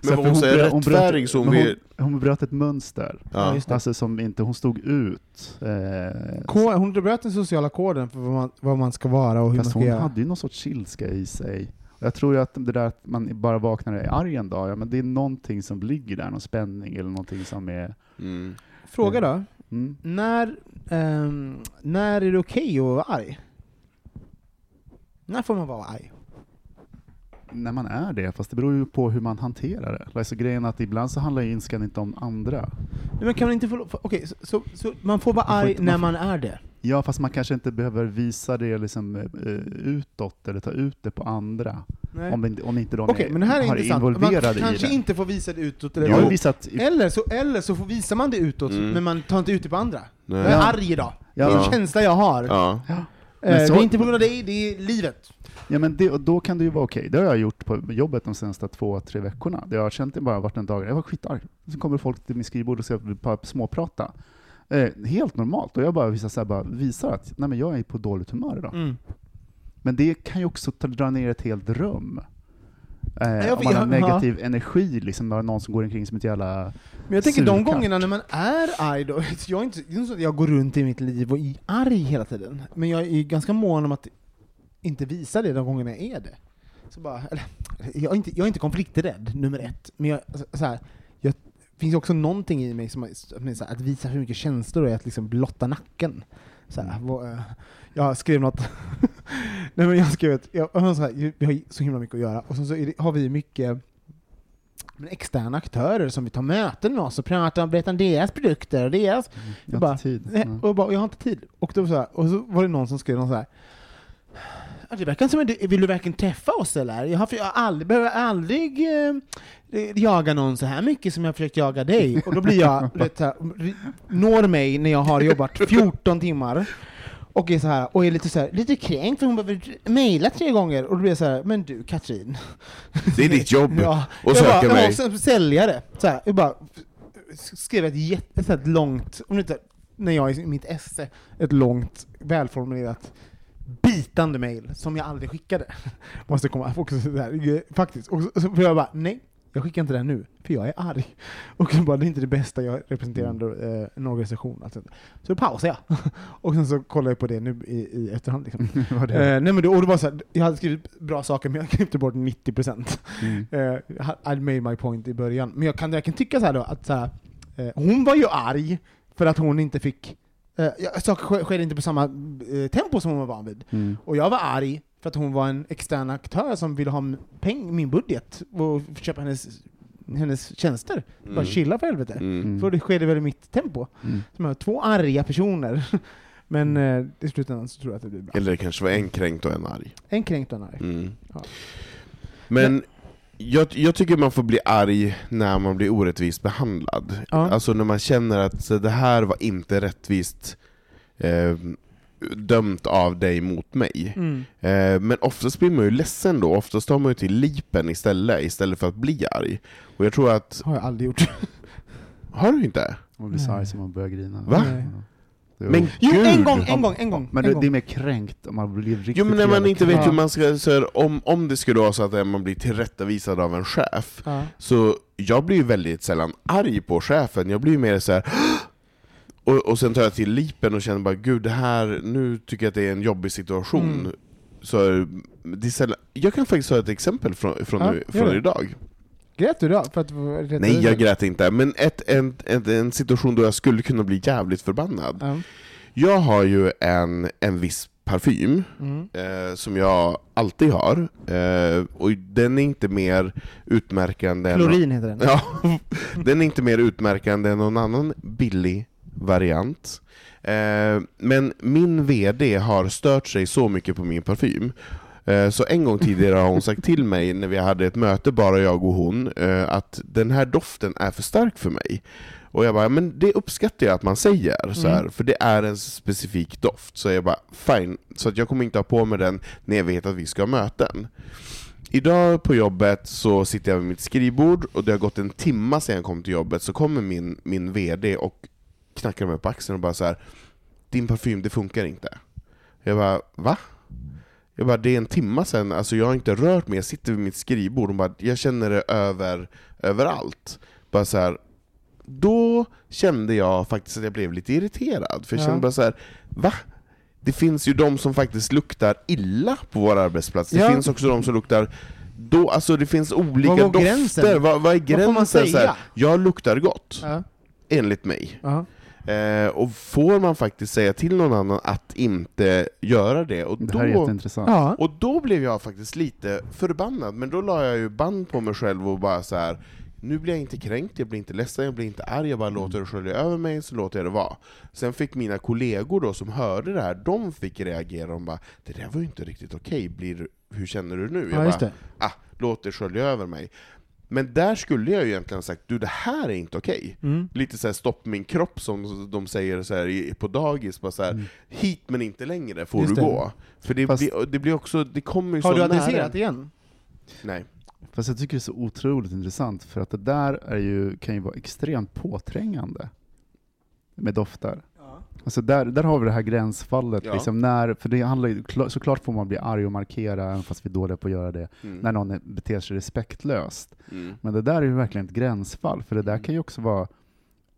S4: Men var hon
S5: bröt- hon bröt-
S4: hon
S5: men
S4: vill-
S5: hon, hon bröt ett mönster.
S4: Ja.
S5: Alltså som inte, hon stod ut. Eh,
S3: Ko- Hon bröt den sociala koden för vad man, vad man ska vara och hur man ska
S5: hon
S3: göra.
S5: hade ju någon sorts ilska i sig. Jag tror ju att det där att man bara vaknar och är arg en dag, ja, men det är någonting som ligger där, någon spänning eller någonting som är...
S4: Mm.
S3: Fråga då,
S5: Mm.
S3: när, ehm, när är det okej att vara arg? När får man vara arg?
S5: När man är det, fast det beror ju på hur man hanterar det. Alltså grejen är att ibland så handlar ilskan inte om andra.
S3: Men kan man inte få, okej, så, så, så man får vara
S5: Man får
S3: arg
S5: inte-
S3: när
S5: man
S3: man är det?
S5: Ja, fast man kanske inte behöver visa det liksom, eh, utåt eller ta ut det på andra.
S3: Nej.
S5: Om, inte- om inte de
S3: Okej,
S5: är,
S3: men det här är
S5: har
S3: intressant. Man
S5: involverade i
S3: kanske
S5: det.
S3: inte får visa det utåt, eller,
S4: Jo.
S5: visat... i-
S3: eller, så, eller så får, visar man det utåt,
S4: Mm.
S3: men man tar inte ut det på andra.
S4: Nej.
S3: Jag är
S5: Ja.
S3: arg idag.
S5: Ja.
S3: Det är en känsla jag har.
S4: Ja.
S5: Ja.
S3: Eh,
S5: Men så-
S3: Det är inte på grund av dig, det är livet.
S5: Ja, men det, då kan det ju vara okej. Det har jag gjort på jobbet de senaste två, tre veckorna. Det har jag känt det bara varit en dag, jag var skitarg. Så kommer folk till min skrivbord och säger att vi bara småprata. Eh, helt normalt. Och jag bara visar, så här, bara visar att nej, men jag är på dåligt humör idag.
S3: Mm.
S5: Men det kan ju också ta, dra ner ett helt rum. Eh,
S3: jag
S5: om man har negativ energi, liksom någon som går omkring som ett jävla...
S3: Men jag tänker de
S5: Surkatt.
S3: gångerna när man är arg då, jag är inte, det är inte så att jag går runt i mitt liv och är arg hela tiden, men jag är ganska mån om att inte visa det de gångerna jag är det. Så bara, eller, jag, är inte, jag är inte konflikträdd, nummer ett, men jag, alltså, så här, finns också någonting i mig som här, att visa hur mycket känslor är att liksom blotta nacken. Så här, vad, eh, jag skrev något, nej men jag skrev ett, jag, jag så här, vi har så himla mycket att göra, och så, så det, har vi mycket men externa aktörer som vill ta möten med oss och prata om, berätta om deras produkter och deras...
S5: Jag har
S3: bara,
S5: tid.
S3: Nej,
S5: Ja.
S3: och jag bara, jag har inte tid. Och, då så här, och så var det någon som skrev någon så här. "Ja, Det verkar som att du, vill du verkligen träffa oss eller? Jag, har, jag har aldrig, behöver aldrig eh, jaga någon så här mycket som jag har försökt jaga dig. Och då blir jag, vet, så här, når mig när jag har jobbat 14 timmar och är så här, och är lite så här, lite kränkt för hon behöver mejla tre gånger, och då blir jag så här, men du Katrin,
S4: Det är ditt jobb
S3: Ja, jag
S4: söka
S3: bara, jag var
S4: mig.
S3: som säljare. Så här, jag bara skrev ett jätte, så här långt, om inte, när jag i mitt esse, ett långt, välformulerat, bitande mail som jag aldrig skickade. Måste komma också så där, faktiskt. Och så, får jag bara, nej, jag skickar inte det här nu, för jag är arg. Och så bara, det är inte det bästa, jag representerar ändå eh, en organisation. Alltså. Så då pausar jag. Och sen så kollar jag på det nu i, i efterhand. Liksom.
S5: Vad det
S3: Eh, nej men då, och det var så här, jag hade skrivit bra saker men jag klippte bort 90%.
S5: Mm.
S3: Eh, I made my point i början. Men jag kan, jag kan tycka så här då, att så här, eh, hon var ju arg för att hon inte fick, eh, ja, saker ske- skedde inte på samma eh, tempo som hon var van vid.
S5: Mm.
S3: Och jag var arg för att hon var en extern aktör som ville ha peng, min budget och köpa hennes, hennes tjänster. Bara
S4: Mm.
S3: chilla för helvete.
S4: Mm.
S3: För det skedde väl i mitt tempo.
S5: Mm.
S3: Som jag var två arga personer. Men eh, i slutändan så tror jag att det blir bra.
S4: Eller det kanske var en kränkt och en arg.
S3: En kränkt och en arg.
S4: Mm.
S3: Ja.
S4: Men Jag, jag tycker man får bli arg när man blir orättvist behandlad.
S3: Ja.
S4: Alltså när man känner att det här var inte rättvist eh, dömt av dig mot mig.
S3: Mm.
S4: Eh, men oftast blir man ju ledsen då, oftast tar man ju till lipen istället, istället för att bli arg. Och jag tror att...
S3: har jag aldrig gjort.
S4: Har du inte?
S5: Man blir så arg så man börjar grina.
S4: Va?
S3: Nej.
S4: Men
S3: Jo,
S4: gud!
S3: en gång, en gång, en gång.
S5: Men
S3: en
S5: det,
S3: gång.
S5: det är mer kränkt om man blir riktigt
S4: Jo men när man inte vet hur man ska, så här, om, om det skulle vara så att man blir tillrättavisad av en chef,
S3: Ja.
S4: så jag blir ju väldigt sällan arg på chefen, jag blir ju mer så här. Och, och sen tar jag till lipen och känner bara gud det här, nu tycker jag att det är en jobbig situation.
S3: Mm.
S4: Så det är sällan, jag kan faktiskt ha ett exempel från, från,
S3: Ja,
S4: nu, från
S3: det.
S4: idag.
S3: Grät du då? För att
S4: Nej jag grät inte, men ett, en, en, en situation då jag skulle kunna bli jävligt förbannad.
S3: Ja.
S4: Jag har ju en, en viss parfym,
S3: Mm.
S4: eh, som jag alltid har, eh, och den är inte mer utmärkande än...
S3: Klorin heter den.
S4: Ja, den är inte mer utmärkande än någon annan billig variant. Eh, men min VD har stört sig så mycket på min parfym, så en gång tidigare har hon sagt till mig när vi hade ett möte, bara jag och hon, eh, att den här doften är för stark för mig. Och jag bara, men det uppskattar jag att man säger, så här,
S3: Mm.
S4: för det är en specifik doft. Så jag bara, fine, så att jag kommer inte ha på mig den när jag vet att vi ska ha möten. Idag på jobbet så sitter jag vid mitt skrivbord och det har gått en timma sedan jag kom till jobbet, så kommer min, min VD och knackar mig på axeln och bara så här. Din parfym, det funkar inte. Jag bara, va? Jag bara, det är en timma sedan, alltså jag har inte rört mig, jag sitter vid mitt skrivbord och bara, jag känner det över, överallt. Bara så här, då kände jag faktiskt att jag blev lite irriterad, för jag
S3: Ja.
S4: kände bara så här, va? Det finns ju de som faktiskt luktar illa på vår arbetsplats, det
S3: Ja.
S4: finns också de som luktar då, alltså det finns olika
S3: Vad
S4: dofter,
S3: gränsen?
S4: vad, vad är
S3: Vad
S4: gränsen?
S3: får man
S4: Så här,
S3: säga?
S4: jag luktar gott,
S3: Ja.
S4: enligt mig.
S3: Ja.
S4: Eh, och får man faktiskt säga till någon annan att inte göra det, och
S5: Det här är
S4: då,
S5: jätteintressant.
S3: Ja.
S4: och då blev jag faktiskt lite förbannad, men då la jag ju band på mig själv och bara så här. nu blir jag inte kränkt, jag blir inte ledsen, jag blir inte arg, jag bara låter det skölja över mig, så låter jag det vara. Sen fick mina kollegor då som hörde det här, de fick reagera, de bara ”det där var ju inte riktigt okej, blir, hur känner du nu?”
S3: ja,
S4: Jag bara. ”ah, låt det skölja över mig”. Men där skulle jag ju egentligen sagt ”du, det här är inte okej”.
S3: Mm.
S4: Lite så här stopp min kropp som de säger så här på dagis, bara så här,
S5: Mm.
S4: hit men inte längre får
S3: Just
S4: du
S3: det.
S4: gå. För det,
S5: Fast-
S4: blir, det blir också, det kommer ju
S3: Har
S4: så
S3: du
S4: nära.
S3: adresserat igen?
S4: Nej.
S5: Fast jag tycker det är så otroligt intressant, för att det där är ju, kan ju vara extremt påträngande med dofter. Alltså där, där har vi det här gränsfallet,
S4: Ja.
S5: liksom när, för det handlar ju, såklart får man bli arg och markera, även fast vi är dåliga på att göra det,
S4: Mm.
S5: när någon beter sig respektlöst.
S4: Mm.
S5: Men det där är ju verkligen ett gränsfall, för det där kan ju också vara,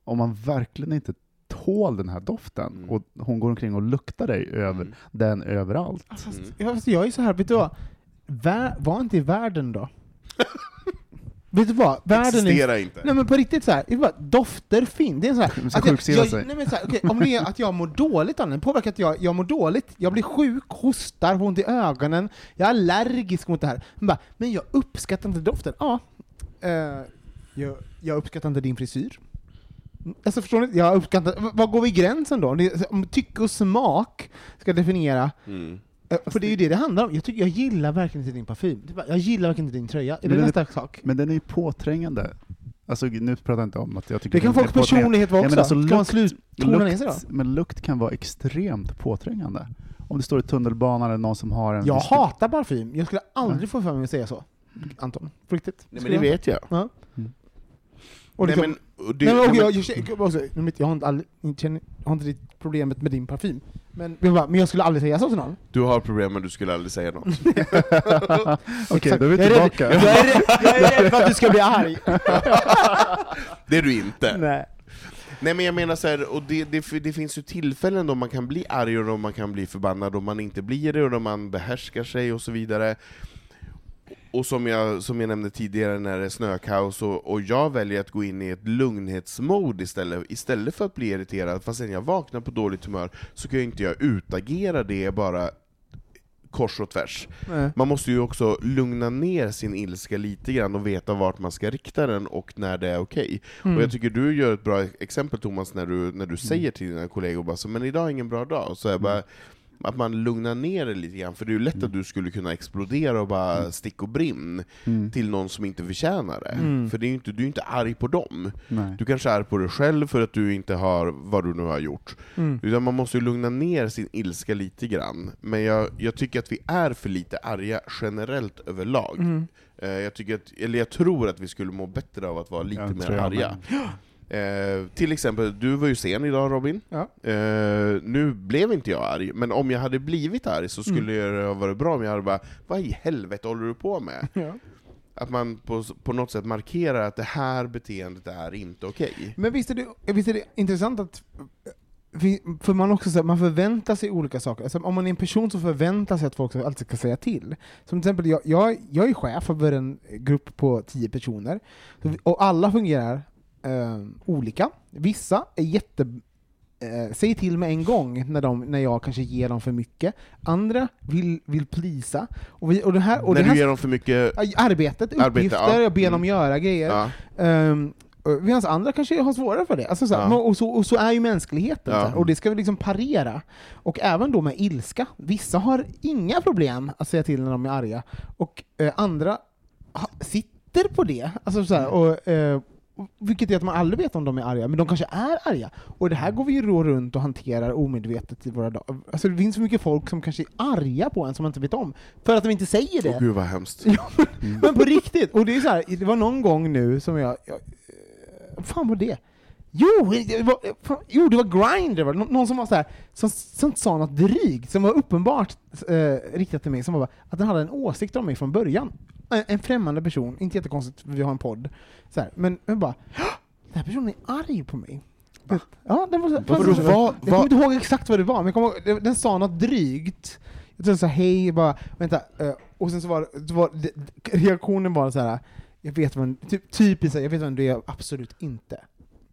S5: om man verkligen inte tål den här doften,
S4: Mm.
S5: och hon går omkring och luktar dig över
S4: Mm.
S5: den överallt.
S3: Alltså,
S4: Mm.
S3: ja, fast jag är så här, vet du vad? Vär, var inte i världen då? vet du vad? Världen är...
S4: Existerar inte.
S3: Nej men på riktigt så här, det är bara, dofter finns. Det är så här, att jag, jag,
S5: sig.
S3: nej men så här, okej, om det är att jag mår dåligt av den, påverkar att jag, jag mår dåligt, jag blir sjuk, hostar, får ont i ögonen, jag är allergisk mot det här. Men, bara, men jag uppskattar inte doften. Ja, eh, jag, jag uppskattar inte din frisyr. Alltså förstår ni? Jag uppskattar, vad går vi gränsen då? Om tycke och smak ska definiera
S4: Mm.
S3: Eh, För det är ju det det handlar om. Jag, tycker, jag gillar verkligen inte din parfym. Är Jag gillar verkligen inte din tröja. Är
S5: Men
S3: det
S5: den
S3: nästa sak?
S5: Men den är ju påträngande. Alltså nu pratar jag inte om att jag tycker
S3: Det kan
S5: är
S3: folks personlighet vara
S5: Ja,
S3: också.
S5: men alltså
S3: man
S5: lukt-
S3: slut, tona ner sig då?
S5: Men lukt kan vara extremt påträngande. Om det står i tunnelbanan eller någon som har en...
S3: Jag
S5: viss-
S3: hatar parfym. Jag skulle aldrig få för mig att säga så. Anton. På riktigt.
S4: Nej, men det vet jag.
S3: Ja.
S5: Mm.
S3: Och
S4: Nej,
S3: liksom,
S4: men, och det,
S3: nej, men,
S4: nej,
S3: okej,
S4: men-
S3: jag, jag, jag, jag, jag, har inte all, jag, känner, jag har inte det problemet med din parfym. Men, men, bara, men jag skulle aldrig säga så till någon.
S4: Du har problem men du skulle aldrig säga något.
S5: Okej, då är vi
S3: Jag är rädd-
S5: tillbaka.
S3: Jag är, rädd, jag är rädd för att du ska bli arg.
S4: Det är du inte.
S3: Nej.
S4: Nej men jag menar så här, och det, det, det finns ju tillfällen då man kan bli arg och då man kan bli förbannad, och man inte blir det, och då man behärskar sig och så vidare. Och som jag, som jag nämnde tidigare när det är snökaos, och, och jag väljer att gå in i ett lugnhetsmode istället, istället för att bli irriterad, fast sen jag vaknar på dåligt humör, så kan jag inte jag utagera det bara kors och tvärs.
S3: Nej.
S4: Man måste ju också lugna ner sin ilska lite grann och veta vart man ska rikta den och när det är okej.
S3: Mm.
S4: Och jag tycker du gör ett bra exempel Thomas, när du, när du säger till dina kollegor bara så, men idag är ingen bra dag, och så är jag bara att man lugnar ner det lite grann, för det är ju lätt att du skulle kunna explodera och bara stick och brinn
S5: Mm.
S4: till någon som inte förtjänar det.
S3: Mm.
S4: För det är inte, du är ju inte arg på dem.
S5: Nej.
S4: Du kanske är arg på dig själv för att du inte har vad du nu har gjort.
S3: Mm.
S4: Utan man måste ju lugna ner sin ilska lite grann. Men jag, jag tycker att vi är för lite arga generellt överlag.
S3: Mm.
S4: Eh, jag, tycker att, eller jag tror att vi skulle må bättre av att vara lite
S5: Ja,
S4: mer
S5: jag
S4: arga. Eh, till exempel, du var ju sen idag Robin.
S3: Ja.
S4: Eh, nu blev inte jag arg, men om jag hade blivit arg så skulle
S3: Mm.
S4: det ha varit bra om jag hade bara Vad i helvete håller du på med?
S3: Ja.
S4: Att man på, på något sätt markerar att det här beteendet är inte okej.
S3: Men visst är, det, visst är det intressant att vi- för man också så här, man förväntar sig olika saker. Alltså, om man är en person som förväntar sig att folk alltid ska säga till. Som till exempel, jag, jag, jag är chef över en grupp på tio personer, vi- och alla fungerar eh, olika. Vissa är jätte... Eh, säger till med en gång när, de, när jag kanske ger dem för mycket. Andra vill, vill plisa. Och, vi, och det här, och
S4: När
S3: det här
S4: du ger dem för mycket...
S3: Arbetet,
S4: Arbete,
S3: uppgifter,
S4: ja.
S3: jag ber dem
S4: Mm.
S3: göra grejer.
S4: Ja.
S3: Um, Medan andra kanske har svårare för det. Alltså, så här,
S4: Ja.
S3: och, så, och så är ju mänskligheten,
S4: Ja.
S3: och det ska vi liksom parera. Och även då med ilska. Vissa har inga problem att säga till när de är arga, och eh, andra ha, sitter på det. Alltså, så här, och, eh, och- vilket är att man aldrig vet om de är arga, men de kanske är arga. Och det här går vi ju då runt och hanterar omedvetet i våra dagar. Alltså, det finns så mycket folk som kanske är arga på en som man inte vet om, för att de inte säger det.
S4: Åh gud vad hemskt.
S3: Ja, men, på riktigt! Och det är så här, det var någon gång nu som jag... jag eh, fan var det? Jo, det var, fan, jo, det var Grindr, var. Nå- någon som var så här, som, som sa något drygt, som var uppenbart eh, riktat till mig, som var bara, att den hade en åsikt om mig från början. En, en främmande person, inte jättekonstigt, för vi har en podd. Så här, men jag bara, "Hå! den här personen är arg på mig. Ja, den var så,
S4: Vadå,
S3: fan,
S4: vad-
S3: jag kommer inte ihåg exakt vad det var, men ihåg, den sa något drygt. Jag så här, hej, bara, vänta, eh, och sen så var, så var reaktionen var så här, jag vet vad, typ, typiskt, jag vet vem du är, absolut inte.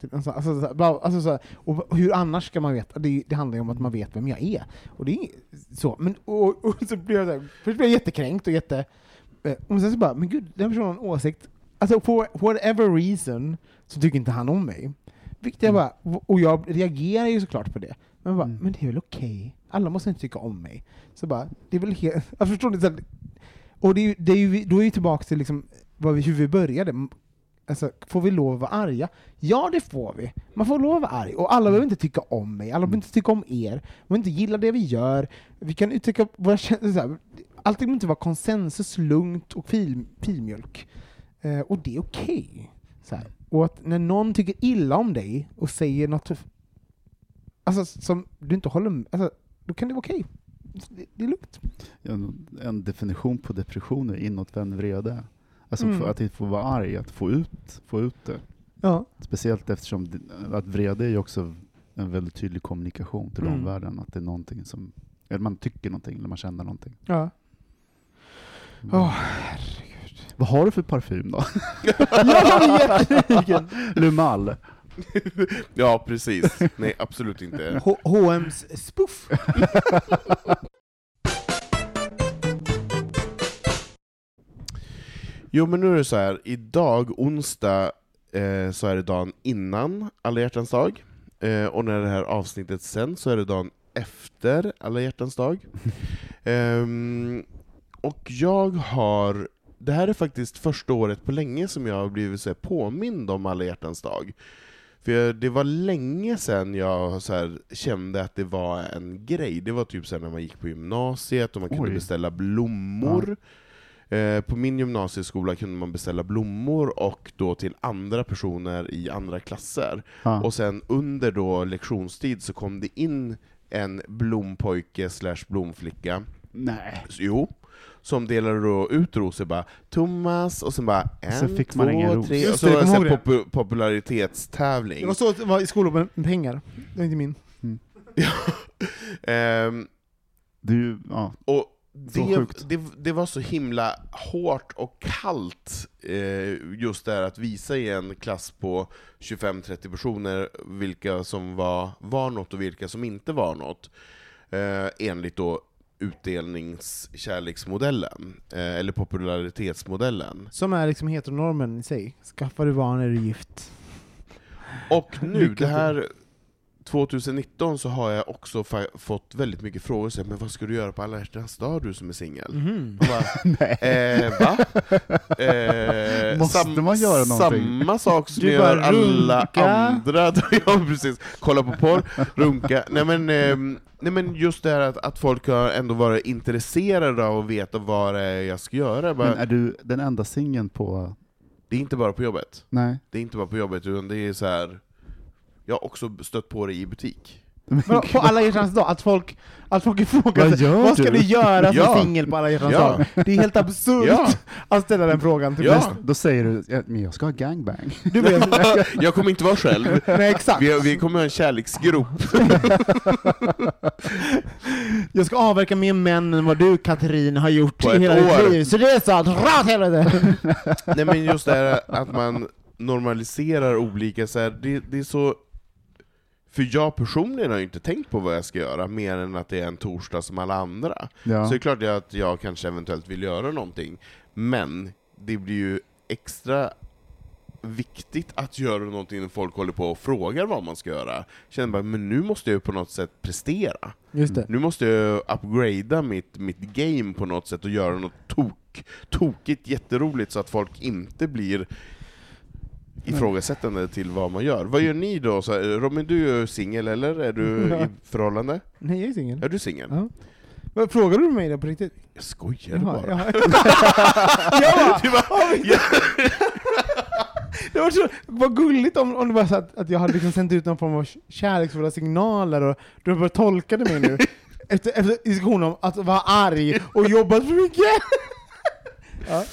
S3: Typ, alltså, alltså, alltså, och hur annars ska man veta? Det, det handlar ju om att man vet vem jag är. Och det är så, men, och, och så blev jag, så här, först blev jag jättekränkt och jätte... eh, Och sen så bara, men gud, den personen har en åsikt. Alltså for whatever reason så tycker inte han om mig. Vilket jag bara, och jag reagerar ju såklart på det. Men bara, men det är väl okej? Alla måste inte tycka om mig. Så bara, det är väl helt... Jag förstår inte. Och det är, ju- det är ju, då är vi tillbaka till liksom vad vi, hur vi började. Alltså, får vi lov att vara arga? Ja, det får vi. Man får lov att vara arg. Och alla behöver inte tycka om mig, alla behöver inte tycka om er. Man behöver inte gilla det vi gör. Vi kan uttrycka våra känslor. Allting behöver inte vara konsensus, lugnt och fil, filmjölk. Eh, och det är okej. Här. Och att när någon tycker illa om dig och säger något alltså, som du inte håller med, alltså, då kan det vara okej. Det, det är lugnt.
S5: En, definition på depression är inåtvänd vrede. Alltså
S3: Mm.
S5: att inte få vara arg, att få ut, få ut det.
S3: Ja.
S5: Speciellt eftersom det, att vrede är också en väldigt tydlig kommunikation till
S3: Mm.
S5: omvärlden. Att det är någonting som, eller man tycker någonting eller man känner någonting.
S3: Ja.
S5: Mm.
S3: Åh,
S5: Vad har du för parfym då?
S3: Jättenyfiken.
S5: Lumal.
S4: ja, precis. Nej, absolut inte.
S3: H- H&M's spoof.
S4: Jo men nu är det så här. idag, onsdag, eh, så är det dagen innan alla hjärtans dag. Eh, och när det här avsnittet sen så är det dagen efter alla hjärtans dag. Ehm, och jag har, det här är faktiskt första året på länge som jag har blivit så här påmind om alla hjärtans dag. För jag, det var länge sedan jag så här, kände att det var en grej. Det var typ så här när man gick på gymnasiet och man kunde
S5: Oj.
S4: beställa blommor. Eh, På min gymnasieskola kunde man beställa blommor och då till andra personer i andra klasser.
S5: Ja.
S4: Och sen under då lektionstid så kom det in en blompojke slash blomflicka,
S5: Nej.
S4: Så, jo, som delade då ut rosor bara Thomas, och sen bara en,
S5: Sen fick
S4: två,
S5: man ingen ros.
S4: tre,
S3: Just
S4: och så var det en popu- popularitetstävling.
S3: Det var så att det var i skolan med pengar. Det var inte min.
S4: Ehm,
S5: Det är ju, ja.
S4: Och
S5: Så
S4: det,
S5: sjukt.
S4: det, det var så himla hårt och kallt, eh, just det här att visa i en klass på 25-30 personer vilka som var, var något och vilka som inte var något. Eh, enligt då utdelningskärleksmodellen, eh, eller popularitetsmodellen.
S3: Som är liksom heteronormen i sig. Skaffa du barn är du gift.
S4: Och nu, det här, 2019 så har jag också fått väldigt mycket frågor, så här, men vad ska du göra på alla hjärtans dag du som är singel? Och bara,
S5: Nej.
S4: Eh, va? Eh,
S5: Måste man göra någonting?
S4: Samma sak som
S3: Du
S4: gör
S3: bara
S4: alla
S3: runka.
S4: andra. ja, precis. Kolla på porr, runka. Nej men, ehm, nej, men just det här att, att folk har ändå varit intresserade av att veta vad det är jag ska göra. Bara,
S5: Men är du den enda singeln på...
S4: Det är inte bara på jobbet.
S5: Nej.
S4: Det är inte bara på jobbet, utan det är så här. Jag har också stött på det i butik.
S3: Vadå, på alla hjärtans dag, att folk, att folk
S5: Vad
S3: ifrågasätter
S5: gör
S3: vad ska
S5: du?
S3: göra som
S4: Ja.
S3: singel på alla hjärtans
S4: Ja.
S3: dag? Det är helt absurt
S4: Ja.
S3: att ställa den frågan till
S4: Ja.
S3: flest.
S5: Då säger du, men jag ska ha gangbang.
S3: Du vet,
S4: jag kommer inte vara själv.
S3: nej exakt.
S4: Vi, vi kommer ha en kärleksgrop.
S3: Jag ska avverka mer män än vad du Katrin har gjort
S4: På
S3: i hela ditt liv. Så det är så, dra åt helvete!
S4: Nej men just det här att man normaliserar olika, så här, det, det är så... För jag personligen har ju inte tänkt på vad jag ska göra, mer än att det är en torsdag som alla andra.
S5: Ja.
S4: Så det är klart att jag kanske eventuellt vill göra någonting, men det blir ju extra viktigt att göra någonting när folk håller på och frågar vad man ska göra. Jag känner bara, men nu måste jag på något sätt prestera. Nu måste jag upgrada mitt, mitt game på något sätt och göra något tok, tokigt jätteroligt så att folk inte blir ifrågasättande till vad man gör. Vad gör ni då? Så, Robin, du är singel, eller? Är du
S3: Ja.
S4: i förhållande?
S3: Nej, jag är singel.
S4: Är du singel?
S3: Ja. Vad Frågar du mig det på riktigt?
S4: Jag skojar
S3: Jaha,
S4: bara.
S3: ja. ja,
S4: Det var- ja.
S3: det var så vad gulligt om, om det var så att, att jag hade liksom sänt ut någon form av kärleksfulla signaler och du bara tolkade mig nu. Efter, efter diskussion om att vara arg och jobbat för mycket. ja.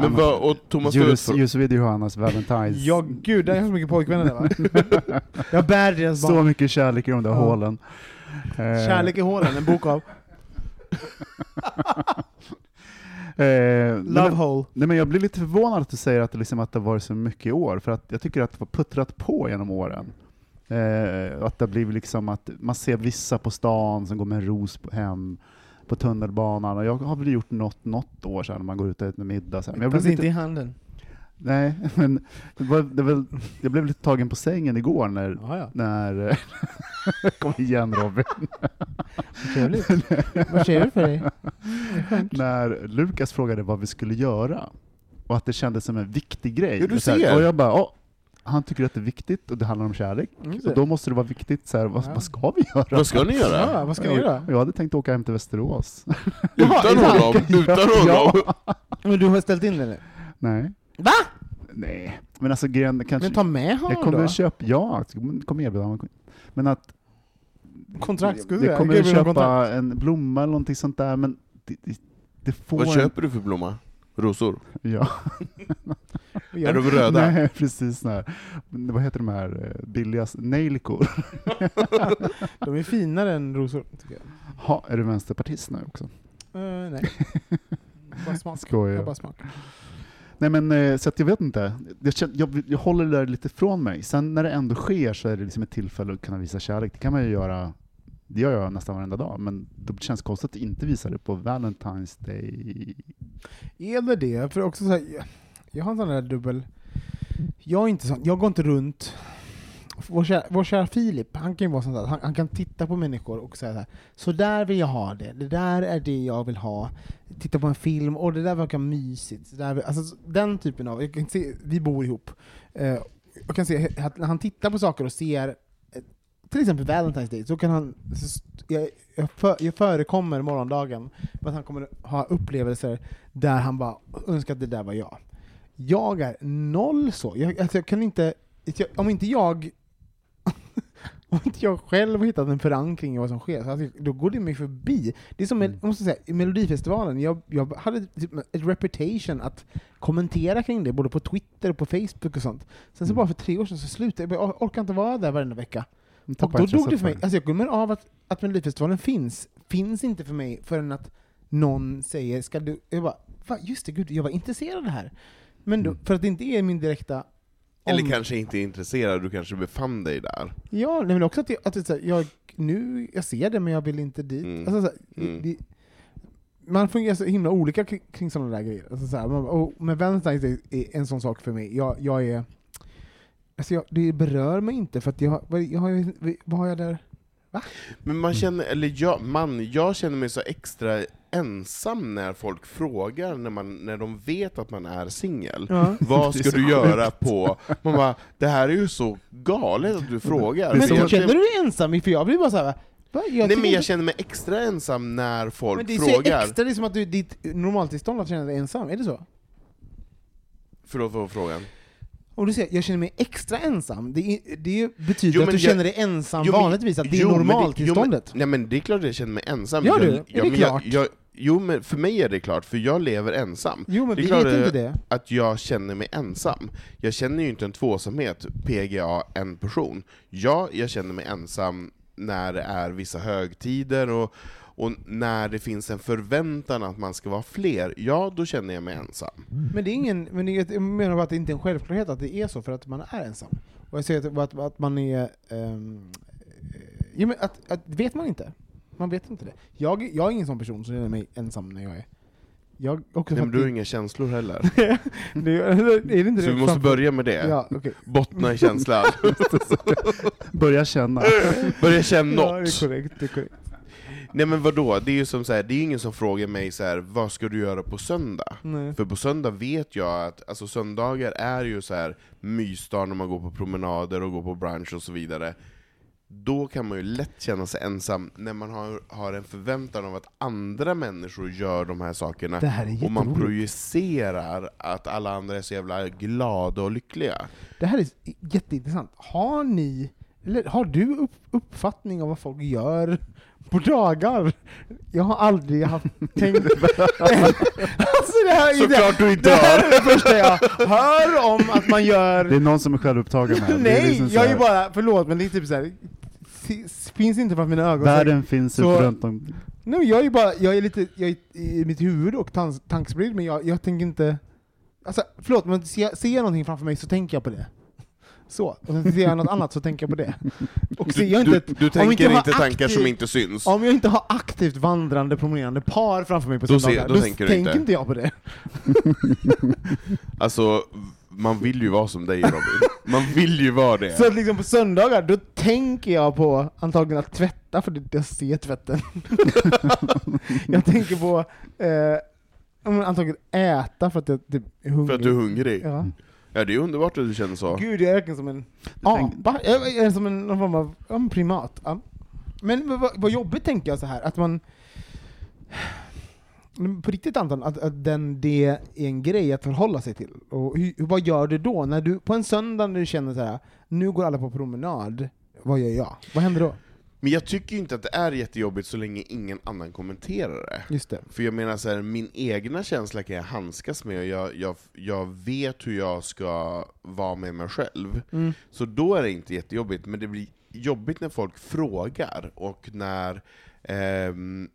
S4: Men vad, och Thomas, du,
S5: Ljus, ljusvid Johannas Valentine's.
S3: ja, gud, där är så mycket pojkvänner där, va? Jag bär deras
S5: Så
S3: barn.
S5: mycket kärlek i de där
S3: Ja.
S5: hålen. Eh,
S3: Kärlek i hålen, en bok av
S5: Eh, nej,
S3: Love
S5: men,
S3: Hole.
S5: nej, men jag blir lite förvånad att du säger att det, liksom, att det har varit så mycket i år, för att jag tycker att det har puttrat på genom åren. Eh, att det har blivit liksom att man ser vissa på stan som går med en ros på, hem på tunnelbanan, och jag har väl gjort något, något år sedan när man går ut och äter middag. Så här. Men jag blev
S3: Fast inte
S5: lite,
S3: i handen.
S5: nej, men det var, det var, jag blev lite tagen på sängen igår när,
S3: ja.
S5: när kom igen Robin,
S3: Vad trevligt. Vad för dig?
S5: när Lukas frågade vad vi skulle göra, och att det kändes som en viktig grej.
S4: Ja, du
S5: här,
S4: ser.
S5: Och jag bara, åh, han tycker att det är viktigt och det handlar om kärlek.
S3: Mm,
S5: Och då måste det vara viktigt, så här, vad,
S3: Ja.
S5: vad ska vi göra?
S4: vad ska ni göra?
S3: Ja, vad ska
S5: jag,
S3: ni göra?
S5: jag hade tänkt åka hem till Västerås.
S4: Utan honom? Utan honom?
S5: Ja.
S3: Men du har ställt in det nu?
S5: Nej.
S3: Va?
S5: Nej. Men alltså grejen, kanske...
S3: Men ta med honom
S5: jag kommer
S3: då?
S5: köpa, ja, jag kommer erbjuda honom. Men att
S3: Kontrakt, skulle
S5: jag kommer köpa
S3: kontrakt.
S5: en blomma eller någonting sånt där, men det, det, det får
S4: Vad
S5: en-
S4: köper du för blomma? Rosor?
S5: Ja.
S4: Är de röda?
S5: Nej, precis. Här. Vad heter de här eh, billiga s- nejlikor?
S3: De är finare än rosor, tycker jag.
S5: Ha, är du vänsterpartist nu också?
S3: Eh, nej. Bara smak.
S5: Skojar.
S3: Jag bara smak.
S5: Nej men eh, så jag vet inte. Jag, känner, jag, jag håller det där lite från mig. Sen när det ändå sker så är det liksom ett tillfälle att kunna visa kärlek. Det kan man ju göra, det gör jag nästan varenda dag, men det känns konstigt att inte visa det på Valentine's Day.
S3: Är det det? För också så här, jag, har en sån där dubbel... Jag är inte sån, jag går inte runt... Vår kära, vår kära Filip, han kan ju vara sån där, han, han kan titta på människor och säga så här, så där vill jag ha det, det där är det jag vill ha. Titta på en film, och det där verkar mysigt. Alltså, så där, alltså, den typen av, jag kan se, vi bor ihop, eh, jag kan se att när han tittar på saker och ser till exempel Valentine's Day, så kan han... Så, jag, jag, för, jag förekommer morgondagen att han kommer ha upplevelser där han bara önskar att det där var jag. Jag är noll så. Jag, alltså jag kan inte... Om inte jag... om inte jag själv har hittat en förankring i vad som sker, så alltså, då går det mig förbi. Det är som jag måste säga, i Melodifestivalen, jag, jag hade typ ett reputation att kommentera kring det, både på Twitter och på Facebook och sånt. Sen så
S5: Mm.
S3: bara för tre år sedan så slutade jag, jag orkar inte vara där varenda vecka. Och då
S5: jag
S3: dog det för mig. Alltså jag glömmer av att, att Melodifestivalen finns, finns inte för mig förrän att någon säger ska du... Jag bara, Va, just det, gud, jag var intresserad av det här. Men då,
S5: Mm.
S3: för att det inte är min direkta...
S4: Eller
S3: om-
S4: kanske inte är intresserad, du kanske befann dig där.
S3: Ja, nej, men också att, jag, att det, är så här, jag, nu, jag ser det men jag vill inte dit.
S4: Mm.
S3: Alltså, så här,
S4: Mm.
S3: det, man fungerar så himla olika kring, kring sådana där grejer. Alltså, så här, man, och med Valentine's Day är en sån sak för mig. Jag, jag är... Alltså jag, det berör mig inte, för att jag, vad, jag har, vad har jag där?
S4: Men man känner, eller jag, man, jag känner mig så extra ensam när folk frågar, när, man, när de vet att man är singel.
S3: Ja.
S4: Vad ska du göra
S5: sjukt.
S4: på... Man bara, det här är ju så galet att du frågar.
S3: Men
S4: För jag-
S3: känner du dig ensam? För jag blir bara såhär, va? Jag
S4: Nej men jag känner mig extra ensam när folk
S3: men det
S4: frågar.
S3: extra, det är som att du, ditt normaltillstånd att känna dig ensam, är det så?
S4: Förlåt, vad var frågan?
S3: Om du säger jag känner mig extra ensam, det, är, det betyder
S4: Jo,
S3: att du
S4: jag-
S3: känner dig ensam
S4: Jo, men-
S3: vanligtvis, att det är
S4: jo, men
S3: normaltillståndet.
S4: Nej men det är klart att jag känner mig ensam.
S3: Gör du? Är
S4: jag,
S3: det klart?
S4: Jag, jo men för mig är det klart, för jag lever ensam.
S3: Jo men
S4: Det är
S3: vi
S4: klart
S3: vet inte det.
S4: Att jag känner mig ensam. Jag känner ju inte en tvåsamhet, PGA, en person. Ja, jag känner mig ensam när det är vissa högtider och, och när det finns en förväntan att man ska vara fler, ja då känner jag mig ensam.
S3: Men det är ingen, men det är, jag menar bara att det inte är en självklarhet att det är så för att man är ensam. Och jag säger att, att, att man är... Um, ja, men att, att, vet man inte. Man vet inte det. Jag, jag är ingen sån person som känner mig ensam när jag är... Jag också
S4: Nej, men du har inga känslor heller.
S3: det, är det inte
S4: Så
S3: det?
S4: vi måste börja med det.
S3: Ja, okej.
S4: Bottna i känslan.
S5: Börja känna.
S4: Börja känna
S3: Ja, det är
S4: något.
S3: korrekt. Det är korrekt.
S4: Nej men vadå, det är ju som så här, det är ingen som frågar mig så här, vad ska du göra på söndag?
S3: Nej.
S4: För på söndag vet jag att, alltså söndagar är ju så här mysdagar när man går på promenader och går på brunch och så vidare. Då kan man ju lätt känna sig ensam när man har, har en förväntan av att andra människor gör de här sakerna,
S3: Det här är
S4: och man
S3: jätteroligt.
S4: projicerar att alla andra är så jävla glada och lyckliga.
S3: Det här är jätteintressant. Har ni, eller har du upp, uppfattning om vad folk gör på dagar? Jag har aldrig haft tänkt... alltså det här, är-
S4: Såklart du inte
S3: det här är det första jag hör om att man gör...
S5: Det är någon som är självupptagen här. Det är
S3: Nej,
S5: liksom
S3: jag är bara, förlåt men det är typ såhär, finns inte framför mina ögon.
S5: Världen finns
S3: så-
S5: runt om.
S3: Nej, jag är bara, jag är lite, jag är i mitt huvud och tankspridd, men jag, jag tänker inte... Alltså, förlåt, men ser jag, ser jag någonting framför mig så tänker jag på det. Så. Och sen ser jag något annat så tänker jag på det. Och ser jag
S4: Du,
S3: inte,
S4: du, du tänker
S3: har
S4: inte tankar
S3: aktiv-
S4: som inte syns.
S3: Om jag inte har aktivt vandrande, promenerande par framför mig på
S4: Då
S3: söndagar,
S4: ser- då tänker du
S3: tänker
S4: inte.
S3: inte jag på det.
S4: Alltså, man vill ju vara som dig Robin. Man vill ju vara det.
S3: Så liksom på söndagar, då tänker jag på antagligen att tvätta, för jag ser tvätten. jag tänker på eh, antagligen äta för att jag typ är hungrig.
S4: För att du är hungrig.
S3: Ja.
S4: Ja, det är underbart att du känner så.
S3: Gud, jag är verkligen som en apa. Jag är som en någon form av en primat. Ja. Men vad, vad jobbigt tänker jag så här att man... På riktigt Anton, att, att den, det är en grej att förhålla sig till. Och hur, vad gör du då? När du, på en söndag när du känner så här, nu går alla på promenad, vad gör jag? Vad händer då?
S4: Men jag tycker ju inte att det är jättejobbigt så länge ingen annan kommenterar det.
S3: Just det.
S4: För jag menar så här, min egna känsla kan jag handskas med, och jag, jag, jag vet hur jag ska vara med mig själv.
S3: Mm.
S4: Så då är det inte jättejobbigt, men det blir jobbigt när folk frågar, och när ehm,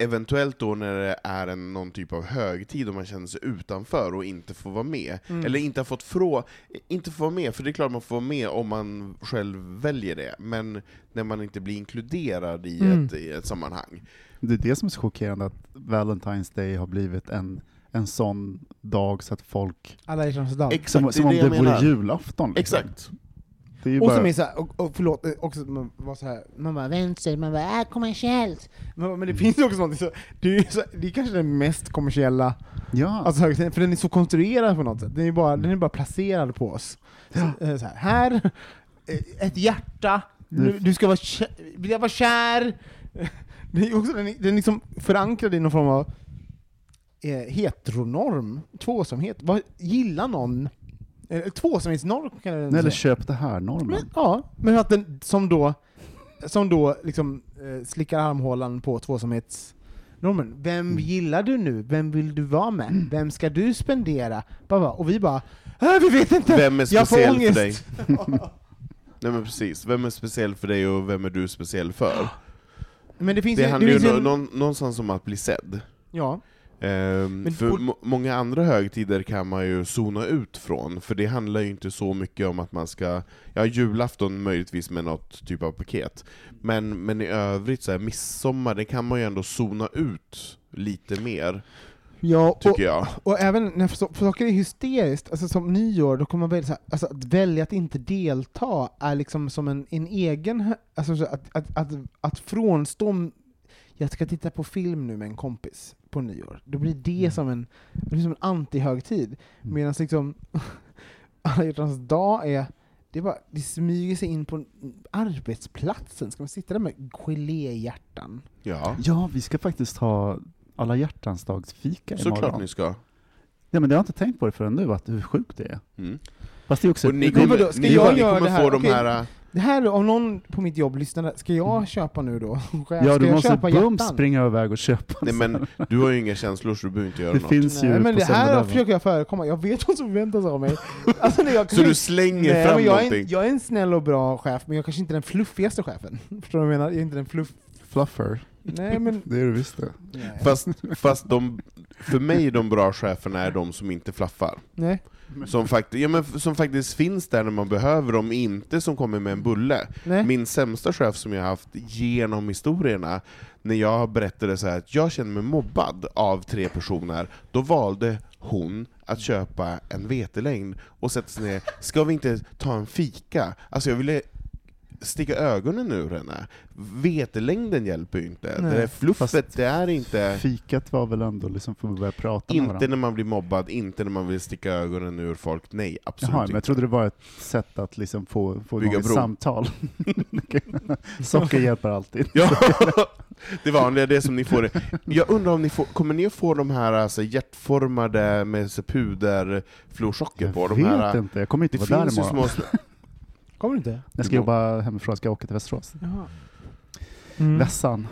S4: eventuellt då när det är en, någon typ av högtid och man känner sig utanför och inte får vara med.
S3: Mm.
S4: Eller inte har fått frå, inte få vara med, för det är klart man får vara med om man själv väljer det, men när man inte blir inkluderad i,
S3: Mm.
S4: ett, i ett sammanhang.
S5: Det är det som är så chockerande, att Valentine's Day har blivit en, en sån dag så att folk...
S3: Alla hjärtans dag.
S4: Exakt,
S5: Som,
S4: det
S5: som om
S4: det
S5: det vore julafton. liksom.
S4: Exakt.
S3: Och
S5: bara,
S3: som är så här, och, och förlåt, eh, också man var så här, man bara vänster, man bara äh, kommersiellt. Men, men det finns ju också något, så, det, är så, det är kanske den mest kommersiella,
S5: ja,
S3: alltså för den är så konstruerad på något sätt. Den är bara, den är bara placerad på oss. Så, eh, så här, här, eh, ett hjärta, du, du ska vara kär, vill jag vara kär? Det är också, den, är, den är liksom förankrad i någon form av eh, heteronorm, tvåsamhet. Vad, gillar någon? Tvåsamhetsnorm kan jag
S5: eller
S3: säga.
S5: köp det här-normen.
S3: Men, ja, men att den som då, som då liksom eh, slickar armhålan på tvåsamhetsnormen. Vem
S5: Mm.
S3: gillar du nu? Vem vill du vara med? Vem ska du spendera? Bara. Och vi bara, äh, vi vet inte!
S4: Vem är
S3: Jag får
S4: speciell för dig? Nej men precis, vem är speciell för dig och vem är du speciell för?
S3: Men det finns
S4: Det
S3: ju,
S4: handlar
S3: det
S4: ju
S3: finns ju
S4: nå-
S3: en,
S4: någon, någonstans om att bli sedd.
S3: Ja, Men
S4: för
S3: och-
S4: må- många andra högtider kan man ju zona ut från, för det handlar ju inte så mycket om att man ska, ja julafton möjligtvis med något typ av paket, men, men i övrigt så här, midsommar, det kan man ju ändå zona ut lite mer.
S3: Ja, och,
S4: jag.
S3: och även när för saker är hysteriskt, alltså som nyår, då kommer man välja så här, alltså att välja att inte delta är liksom som en, en egen, alltså så att, att, att, att frånstå, jag ska titta på film nu med en kompis på nyår, då blir det som en, det blir som en anti-högtid, medan liksom alla hjärtans dag är det, är bara, det smyger sig in på arbetsplatsen, ska man sitta där med geléhjärtan?
S4: Ja,
S5: Ja, vi ska faktiskt ha alla hjärtans dagsfika
S4: såklart
S5: imorgon.
S4: ni ska.
S5: Ja, men det har jag inte tänkt på det förrän nu, att hur sjukt det är.
S4: Mm.
S5: Fast det är också...
S4: Och ni kommer,
S3: vadå, ska
S4: ni,
S3: jag
S4: ni
S3: göra
S4: kommer
S3: det här?
S4: få de
S3: Okej.
S4: här... äh,
S3: Det här, om någon på mitt jobb lyssnar, ska jag köpa nu då? Ska
S5: ja,
S3: jag
S5: du måste
S3: köpa
S5: bums
S3: hjärtan?
S5: springa iväg och köpa.
S4: Nej men du har ju inga känslor så du behöver inte göra
S5: det
S4: något.
S5: finns ju
S3: Nej, men
S5: på
S3: det här
S5: 7-Eleven.
S3: försöker jag förekomma, jag vet vad som förväntas av mig. Alltså, nej, jag
S4: Så du slänger
S3: nej,
S4: fram
S3: men jag, är
S4: någonting?
S3: en, jag är en snäll och bra chef, men jag kanske inte är den fluffigaste chefen. Förstår du vad jag menar? Jag är inte den fluff...
S5: Fluffer.
S3: Nej men...
S5: Det är du visst det.
S3: Nej.
S4: Fast, fast de, för mig de bra cheferna är de som inte flaffar.
S3: nej.
S4: Som, fakt ja, men som faktiskt finns där när man behöver dem, inte som kommer med en bulle.
S3: nej.
S4: Min sämsta chef som jag haft genom historierna, när jag berättade så att jag känner mig mobbad av tre personer, då valde hon att köpa en vetelängd och sätta sig ner, ska vi inte ta en fika? Alltså jag ville sticka ögonen ur henne. Vetelängden hjälper ju inte.
S3: Nej.
S4: Det där fluffet,
S5: Fast
S4: det är inte...
S5: Fikat var väl ändå liksom för att börja prata med
S4: Inte
S5: varandra?
S4: när man blir mobbad, inte när man vill sticka ögonen ur folk, nej absolut
S5: Jaha, men jag
S4: inte.
S5: trodde det var ett sätt att liksom få, få igång ett samtal. Socker hjälper alltid.
S4: Ja, det vanliga, det som ni får. Jag undrar om ni får, kommer ni att få de här alltså, hjärtformade med så puderflorsocker
S5: Jag
S4: på? De
S5: vet
S4: här,
S5: inte, jag kommer inte vara där imorgon.
S4: små...
S3: Kommer du inte?
S5: Jag ska jobba hemifrån, jag ska åka till Västerås.
S3: Jaha. Mm.
S5: Vässan.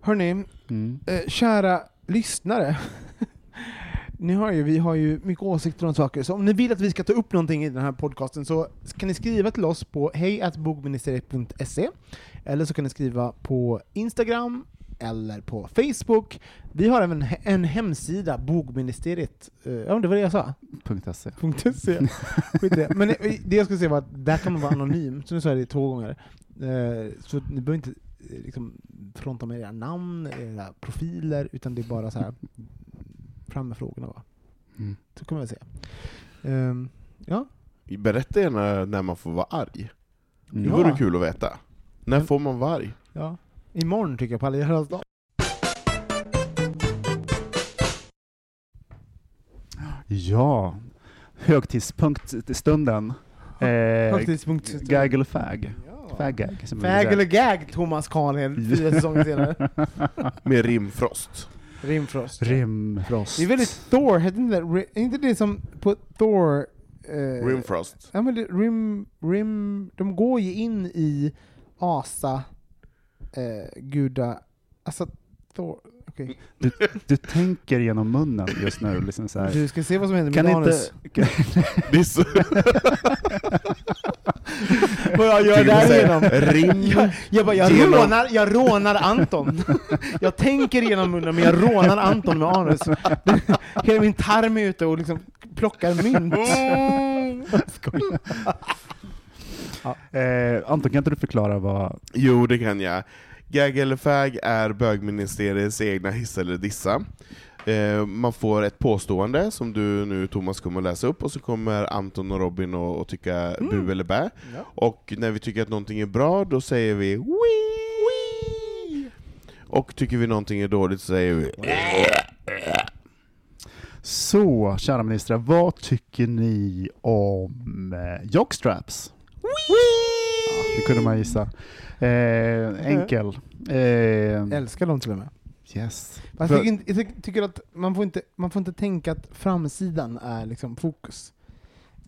S3: Hörni,
S5: Mm.
S3: eh, kära lyssnare. Ni har ju, vi har ju mycket åsikter om saker, så om ni vill att vi ska ta upp någonting i den här podcasten så kan ni skriva till oss på hejatbogministeriet.se eller så kan ni skriva på Instagram eller på Facebook. Vi har även en hemsida, bogministeriet, eh, ja det var det jag sa,
S5: .se.
S3: .se. Skit i det. Men eh, det jag skulle säga var att där kan man vara anonym, så nu sa jag det två gånger. Eh, Så ni behöver inte liksom, fronta med era namn, era profiler, utan det är bara så här fram med frågorna va.
S5: Mm.
S3: Så kan man väl säga. Ehm, ja,
S4: Berätta gärna när man får vara arg. Det
S5: Mm.
S4: vore
S3: Ja.
S4: kul att veta. När får man vara arg?
S3: ja. Imorgon tycker jag på alla hjärtans dag.
S5: Ja, högtidspunkt till stunden. Eh,
S3: Högtidspunkt.
S5: gag eller fag?
S3: Ja.
S5: Som man
S3: Fag
S5: säger.
S3: eller gag, Thomas Karlhed, fyra säsonger senare.
S4: Med rimfrost.
S3: Rimfrost.
S5: Rimfrost.
S3: Det är väldigt Thor, heter inte det? Ri- Är inte det som på Thor... Eh,
S4: Rimfrost.
S3: Ja men det, rim, rim, de går ju in i Asa, eh, guda, alltså Thor, okej.
S5: Du, du tänker genom munnen just nu. Liksom så här.
S3: Du ska se vad som händer
S5: Kan
S3: med
S5: inte...
S3: anus.
S4: Det är så...
S3: Vad jag gör därigenom.
S4: Rim.
S3: Jag, jag bara, jag
S4: Genom-
S3: rånar, jag rånar Anton. Jag tänker genom munnen men jag rånar Anton med anus. Hela min tarm är ute och liksom plockar mynt.
S5: Eh, Anton, kan inte du förklara vad...
S4: Jo, det kan jag. Gag eller fag är bögministeriets egna hissa eller dissa. Eh, man får ett påstående som du nu Thomas kommer att läsa upp, och så kommer Anton och Robin att att tycka bu eller bä.
S3: Ja.
S4: Och när vi tycker att någonting är bra, då säger vi Wii! Och tycker vi någonting är dåligt så säger vi
S5: Så, kära ministrar, vad tycker ni om eh, jockstraps? Ja, det kunde man gissa. Eh, enkel. Eh,
S3: Älskar dem till och med.
S5: yes.
S3: Jag
S5: För-
S3: tycker, inte, jag tycker- tycker att man får, inte, man får inte tänka att framsidan är liksom fokus.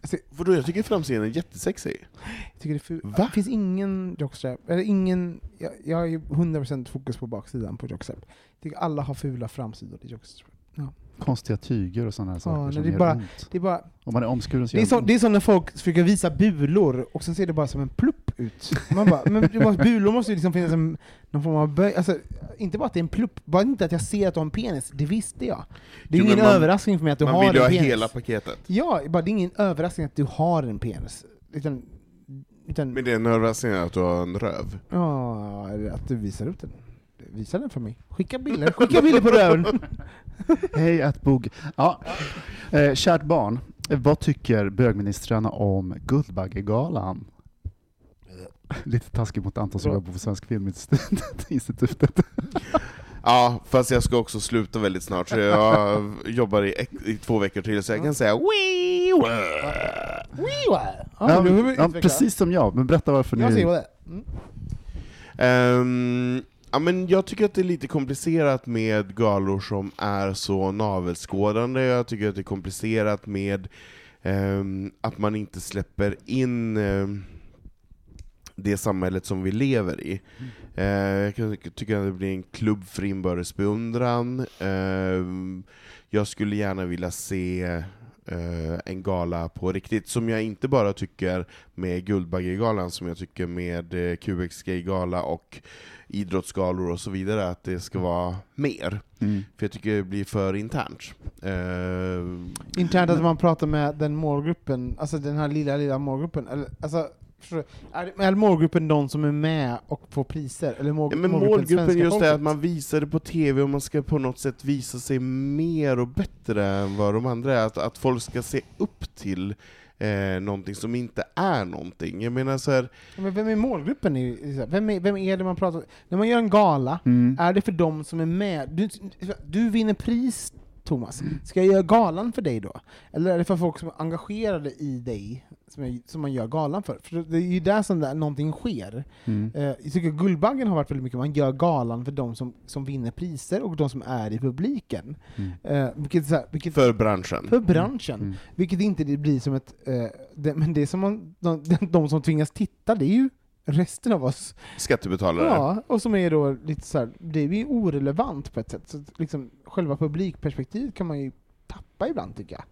S3: Alltså,
S4: Vadå, jag tycker framsidan är jättesexig.
S3: jag tycker det, är ful.
S4: Va?
S3: det finns ingen jockstrap, eller ingen, jag, jag ju 100% fokus på baksidan på jockstrap. Jag tycker alla har fula framsidor i jockstrap.
S5: Konstiga tyger och sådana här saker som
S3: det är
S5: gör
S3: bara-
S5: ont.
S3: Det är, bara,
S5: Om man är omskuren så
S3: det, är så, det är som när folk försöker visa bulor och sen ser det bara som en plupp ut. Man bara, men bulor måste ju liksom finnas en, någon form av böj, alltså, inte bara att det är en plupp, bara inte att jag ser att du har en penis, det visste jag. Det är
S4: Jo,
S3: ingen
S4: man-
S3: överraskning för mig att du
S4: Man
S3: har
S4: vill
S3: en
S4: ju ha
S3: penis.
S4: hela paketet.
S3: Ja, bara, det är ingen överraskning att du har en penis. Utan, utan
S4: Men det är en överraskning att du har en röv.
S3: ja, att du visar upp den. Visa den för mig. Skicka bilder, skicka bilder på röven.
S5: Hej attbog. Ja. Eh, kärt barn, vad tycker bögministrarna om Guldbaggegalan? Lite taskigt mot Anton som jobbar på Svensk Filminstitutet.
S4: Ja, fast jag ska också sluta väldigt snart, så jag jobbar i, i två veckor till, så jag kan säga wee
S3: Ja,
S5: Ja,
S3: du behöver
S5: ja,
S3: utveckla.
S5: precis som jag, men berätta varför
S3: Jag
S5: ni...
S3: ser vad det är. Mm.
S4: Ehm, ja, men jag tycker att det är lite komplicerat med galor som är så navelskådande. Jag tycker att det är komplicerat med eh, att man inte släpper in eh, det samhället som vi lever i. Eh, jag tycker att det blir en klubb för inbördes beundran. Ehm, jag skulle gärna vilja se eh, en gala på riktigt, som jag inte bara tycker med Guldbaggegalan, som jag tycker med eh, QX Gay-gala och idrottsgalor och så vidare, att det ska vara mer.
S5: Mm.
S4: För jag tycker det blir för internt. Eh,
S3: Internt att man pratar med den målgruppen, alltså den här lilla, lilla målgruppen. Eller, alltså, är, är målgruppen de som är med och får priser? Eller mål,
S4: Ja, men
S3: målgruppen
S4: målgruppen
S3: svenska
S4: just det att man visar det på TV och man ska på något sätt visa sig mer och bättre än vad de andra är. Att, att folk ska se upp till eh, någonting som inte är någonting. Jag menar så här,
S3: Ja, Men vem är målgruppen? i-? Vem är, vem är det man pratar om? När man gör en gala,
S5: Mm.
S3: är det för de som är med? Du, du vinner pris, Thomas. Ska jag göra galan för dig då? Eller är det för folk som är engagerade i dig som, jag, som man gör galan för? För det är ju där som där någonting sker.
S5: Mm.
S3: Eh, jag tycker Guldbaggen har varit väldigt mycket, man gör galan för de som, som vinner priser och de som är i publiken.
S5: Mm.
S3: Eh, vilket, så här, vilket,
S4: för branschen.
S3: för branschen.
S5: Mm.
S3: Vilket inte det blir som ett... Eh, det, men det som man, de, de som tvingas titta, det är ju resten av oss.
S4: Skattebetalare.
S3: Ja, och som är då lite så här, det är ju orelevant på ett sätt. Så liksom, själva publikperspektivet kan man ju tappa ibland tycker jag.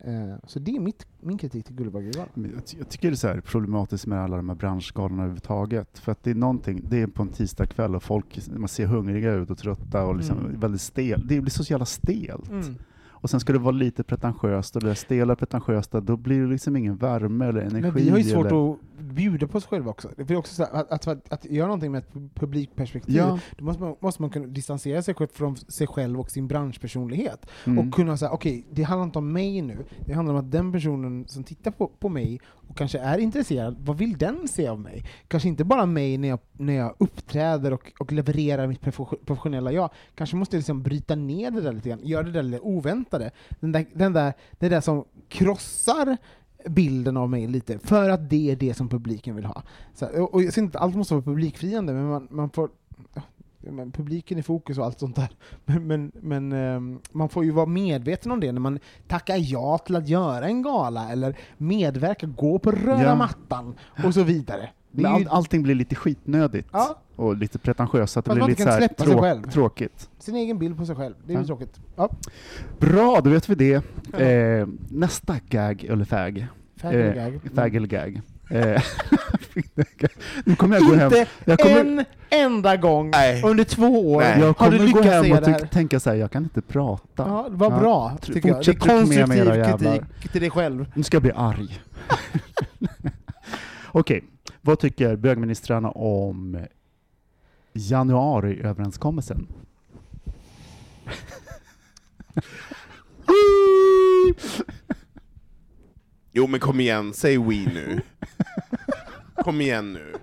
S3: Eh, så det är mitt, min kritik till Guldbaggegalan.
S5: Jag, jag tycker det är så här problematiskt med alla de här branschgalorna överhuvudtaget. För att det är någonting, det är på en tisdagkväll och folk man ser hungriga ut och trötta och liksom
S3: Mm.
S5: väldigt stel. Det blir så jävla stelt.
S3: Mm.
S5: Och sen ska det vara lite pretentiöst och det stela pretentiösa, då blir det liksom ingen värme eller energi.
S3: Men vi har ju svårt
S5: eller...
S3: att bjuda på oss själva också. Det är också så att, att, att, att göra någonting med ett pu- publikperspektiv,
S5: Ja.
S3: då måste man, måste man kunna distansera sig själv från sig själv och sin branschpersonlighet.
S5: Mm.
S3: Och kunna säga, okej, det handlar inte om mig nu, det handlar om att den personen som tittar på, på mig och kanske är intresserad, vad vill den se av mig? Kanske inte bara mig när jag, när jag uppträder och, och levererar mitt professionella jag, kanske måste jag liksom bryta ner det där lite grann, göra det där lite oväntade. Den där, den där, det där som krossar bilden av mig lite, för att det är det som publiken vill ha. Så, och, och jag inte att allt måste vara publikfriande, men man, man får men publiken i fokus och allt sånt där. Men, men, men ehm, man får ju vara medveten om det när man tackar ja till att göra en gala, eller medverka, gå på röda
S5: Ja.
S3: mattan och så vidare. Är
S5: all,
S3: ju
S5: allting blir lite skitnödigt
S3: Ja.
S5: och lite pretentiöst, så att det blir lite så här
S3: släppa sig
S5: trå-
S3: själv.
S5: tråkigt.
S3: sin egen bild på sig själv, det är ju
S5: Ja.
S3: tråkigt. Ja.
S5: Bra, då vet vi det. Eh, nästa gag eller fag.
S3: Fag eller
S5: Eh,
S3: gag. Mm.
S5: Eh, nu kommer jag gå hem.
S3: Inte
S5: Jag kommer,
S3: en enda gång
S4: Nej.
S3: under två år
S4: Nej.
S5: jag
S3: har
S5: kommer
S3: du
S5: gå
S3: lyckats
S5: hem
S3: säga
S5: och ty- tänka så här, jag kan inte prata.
S3: Ja, vad
S5: Ja.
S3: bra, tycker jag. Det är konstruktiv kritik till dig själv.
S5: Nu ska jag bli arg. Okej, vad tycker bögministrarna om januariöverenskommelsen?
S4: Jo men kom igen, säg we nu. Kom igen nu.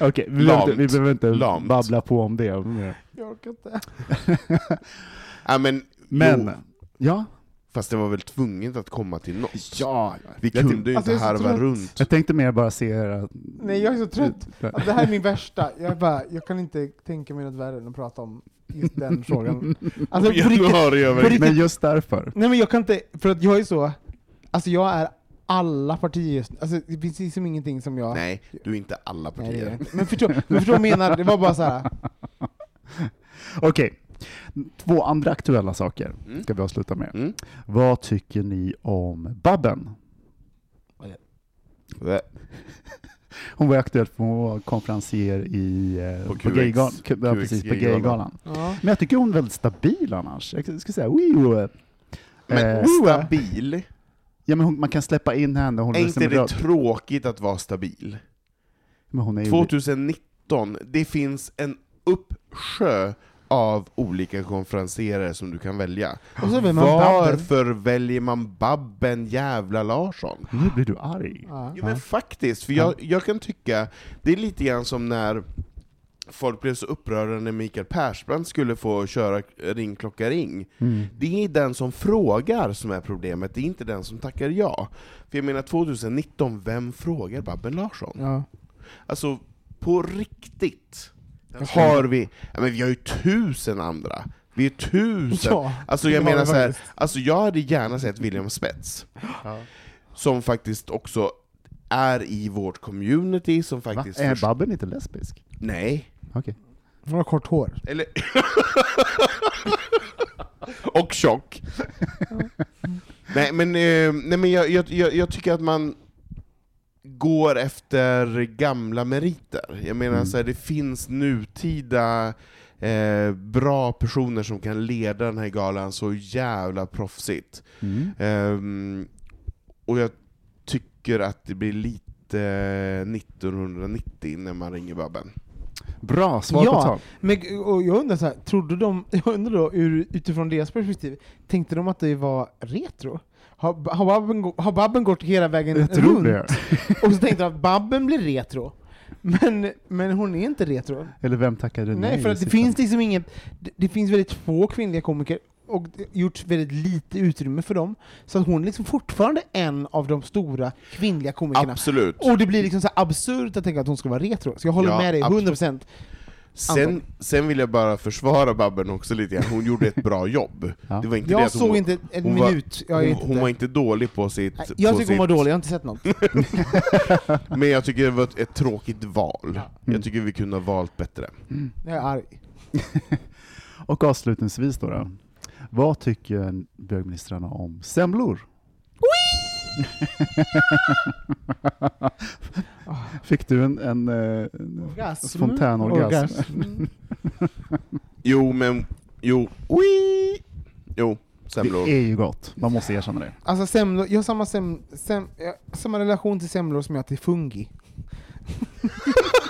S5: Okej, vi, behöver inte- vi behöver inte
S4: Lamt.
S5: babbla på om det. mer.
S3: Jag orkar inte.
S4: Ja, men,
S5: Men,
S4: jo,
S5: ja.
S4: fast det var väl tvunget att komma till något?
S5: Ja,
S4: Vi
S5: jag,
S4: kunde ju
S3: Alltså,
S4: inte
S3: jag är så
S4: harva runt.
S5: jag tänkte mer bara se era...
S3: Nej, jag är så trött. Alltså, det här är min värsta. Jag, bara, jag kan inte tänka mig något värre än att prata om just den frågan. Alltså, på riktigt, på riktigt.
S5: Men just därför.
S3: Nej men jag kan inte, för att jag är så, alltså jag är alla partier just Alltså det finns liksom ingenting som jag...
S4: Nej, du är inte alla
S3: Nej, det är
S4: partier.
S3: inte. Men förstå, men förstå vad jag menar, det var bara så här.
S5: Okej, två andra aktuella saker
S4: Mm.
S5: ska vi avsluta med.
S4: Mm.
S5: Vad tycker ni om Babben? Hon var aktuell för hon var konferencier i, eh,
S4: På
S5: Gaygalan. Ja, precis, på
S4: Gaygalan.
S5: Gaygalan.
S3: Ja.
S5: Men jag tycker hon är väldigt stabil annars. Jag ska säga, wii,
S4: Men
S5: Eh,
S4: stabil,
S5: ja, men hon, man kan släppa in henne. Hon
S4: är inte det tråkigt att vara stabil?
S5: Men hon är ju...
S4: 2019, det finns en uppsjö av olika konferenserare som du kan välja.
S3: Väljer man Babben.
S4: Varför väljer man Babben jävla Larsson?
S5: Nu blir du arg.
S3: Ja.
S4: Men faktiskt, för jag, jag kan tycka, det är lite grann som när folk blev så upprörda när Mikael Persbrandt skulle få köra Ring klocka ring.
S5: Mm.
S4: Det är den som frågar som är problemet, det är inte den som tackar ja. För jag menar 2019, vem frågar Babben Larsson?
S3: Ja.
S4: Alltså, på riktigt har vi, ja, men vi har ju tusen andra. Vi är tusen.
S3: Ja,
S4: alltså jag menar så här, alltså jag hade gärna sett William Spets. Som faktiskt också är i vårt community, som
S5: Va?
S4: faktiskt...
S5: Är
S4: först-
S5: Babben inte lesbisk?
S4: Nej.
S5: Okej.
S3: Hon har kort hår.
S4: Eller... Och tjock. nej men, eh, nej, men jag, jag, jag, jag tycker att man går efter gamla meriter. Jag menar,
S5: Mm.
S4: så här, det finns nutida eh, bra personer som kan leda den här galan så jävla proffsigt.
S5: Mm.
S4: Ehm, och jag tycker att det blir lite 1990 när man ringer Babben.
S5: Bra, svar på
S3: Ja,
S5: tal.
S3: men och jag undrar så här, trodde de, jag undrar då ur, utifrån deras perspektiv, tänkte de att det var retro? Har, har, Babben, har Babben gått hela vägen runt?
S5: det.
S3: Och så tänkte de att Babben blir retro. Men, men hon är inte retro.
S5: Eller vem tackade nej?
S3: Nej, för att det finns liksom inget, det, det finns väldigt få kvinnliga komiker, och det gjorts väldigt lite utrymme för dem. Så att hon är liksom fortfarande en av de stora kvinnliga komikerna.
S4: Absolut.
S3: Och det blir liksom så absurt att tänka att hon ska vara retro. Så jag håller
S4: Ja,
S3: med dig,
S4: absolut.
S3: 100%.
S4: Sen, sen vill jag bara försvara Babben också lite grann, hon gjorde ett bra jobb.
S5: Ja.
S4: Det var inte det
S3: Jag
S4: att hon,
S3: såg inte en
S4: hon var-
S3: minut. Jag
S4: hon,
S3: vet
S4: hon
S3: inte.
S4: var inte dålig på sitt...
S3: Jag tycker hon var
S4: sitt-
S3: dålig, jag har inte sett något.
S4: Men jag tycker det var ett, ett tråkigt val.
S5: Mm.
S4: Jag tycker vi kunde ha valt bättre.
S3: Jag är arg.
S5: Och avslutningsvis då, då. Vad tycker bögministrarna om semlor? Fick du en, en, eh, en
S3: Orgasm.
S5: fontänorgasm?
S3: Orgasm.
S4: Jo, men... Jo. Jo, semlor.
S5: Det är ju gott, man måste erkänna det.
S3: Alltså semlor, jag har samma, sem, sem, jag har samma relation till semlor som jag har till fungi.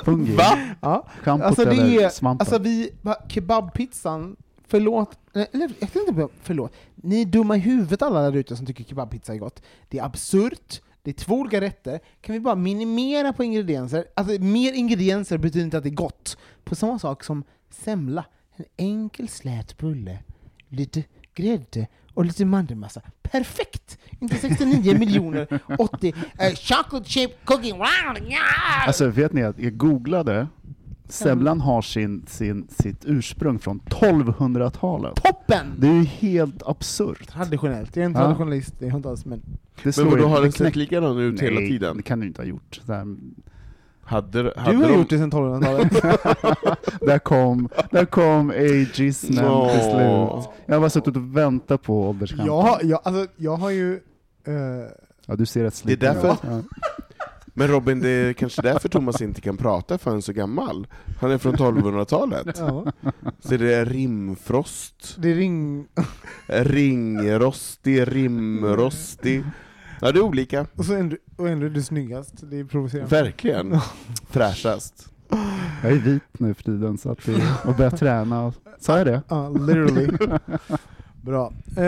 S5: Fungi,
S4: Va?
S3: Ja.
S5: schampot
S3: Alltså det
S5: eller
S3: är,
S5: svampen?
S3: alltså vi, kebabpizzan, förlåt, eller jag vet inte, förlåt. Ni är dumma i huvudet alla där ute som tycker kebabpizza är gott. Det är absurt, det är två olika rätter. Kan vi bara minimera på ingredienser? Alltså mer ingredienser betyder inte att det är gott. På samma sak som semla, en enkel slät bulle, lite grädde och lite mandelmassa. Perfekt! Inte 69 miljoner 80 eh, chocolate chip cooking!
S5: Alltså vet ni att jag googlade, semlan har sin, sin, sitt ursprung från 1200-talet.
S3: Toppen!
S5: Det är ju helt absurt.
S3: Traditionellt. Jag är en
S5: Ja.
S3: traditionalist, det är jag inte alls, men...
S5: Det
S4: Men
S5: ju-
S4: har
S5: det
S4: den sett likadan ut hela
S5: Nej,
S4: tiden?
S5: det kan du inte ha gjort. Här,
S4: Hade, hade
S3: Du har
S4: de...
S3: gjort det sedan 1200-talet.
S5: där kom, där kom ageismen
S4: Nå.
S5: till slut. Jag har bara suttit och väntat på ålderskampen.
S3: jag, jag, alltså, jag har ju... eh,
S5: Ja, du ser rätt
S4: Det är
S5: sliten
S4: därför-
S5: ut. Ja.
S4: Men Robin, det är kanske därför Thomas inte kan prata för han är så gammal. Han är från 1200-talet.
S3: ja,
S4: Så det är rimfrost,
S3: det är ring...
S4: ringrostig, rimrostig. Ja, det är olika.
S3: Och, så ändå, och ändå är du snyggast. Det är provocerande.
S4: Verkligen. Fräschast.
S5: Jag är vit nu för tiden så att det, och börjar träna. Sa jag det?
S3: Ja, literally. Bra. Uh,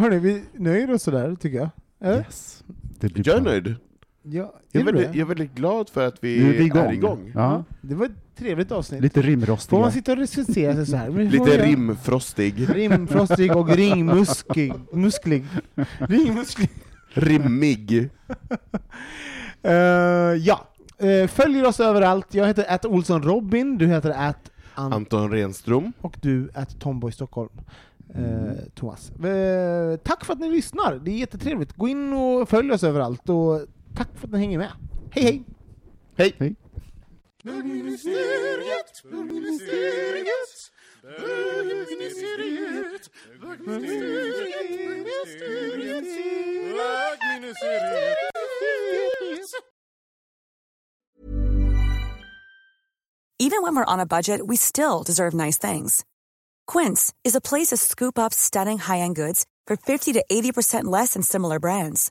S3: hörni, vi nöjer oss sådär, tycker jag. Eller?
S5: Yes. Det blir
S4: Jag är
S5: bra.
S4: nöjd.
S3: Ja,
S4: Jag är, väldigt, jag är väldigt glad för att vi
S5: Nu är vi igång.
S4: är igång.
S5: Ja.
S3: det var ett trevligt avsnitt.
S5: Lite
S3: Får
S5: rimrostiga.
S3: man sitta och recensera sig så här? Får
S4: Lite
S3: jag-
S4: rimfrostig.
S3: Rimfrostig och ringmuskig. Musklig. Ringmusklig.
S4: Rimmig.
S3: Eh, ja, uh, följer oss överallt. Jag heter att Olsson Robin, du heter att Ant
S4: Anton Renström.
S3: och du att Tomboy Stockholm. Eh, Thomas. Eh, tack för att ni lyssnar, det är jättetrevligt. Gå in och följ oss överallt och tack för att ni hänger med. Hej hej!
S4: Hej!
S5: Hej.
S6: Bögministeriet, bögministeriet, bögministeriet, bögministeriet, bögministeriet, bögministeriet.
S1: Even when we're on a budget, we still deserve nice things. Quince is a place to scoop up stunning high-end goods for 50 to 80% less than similar brands.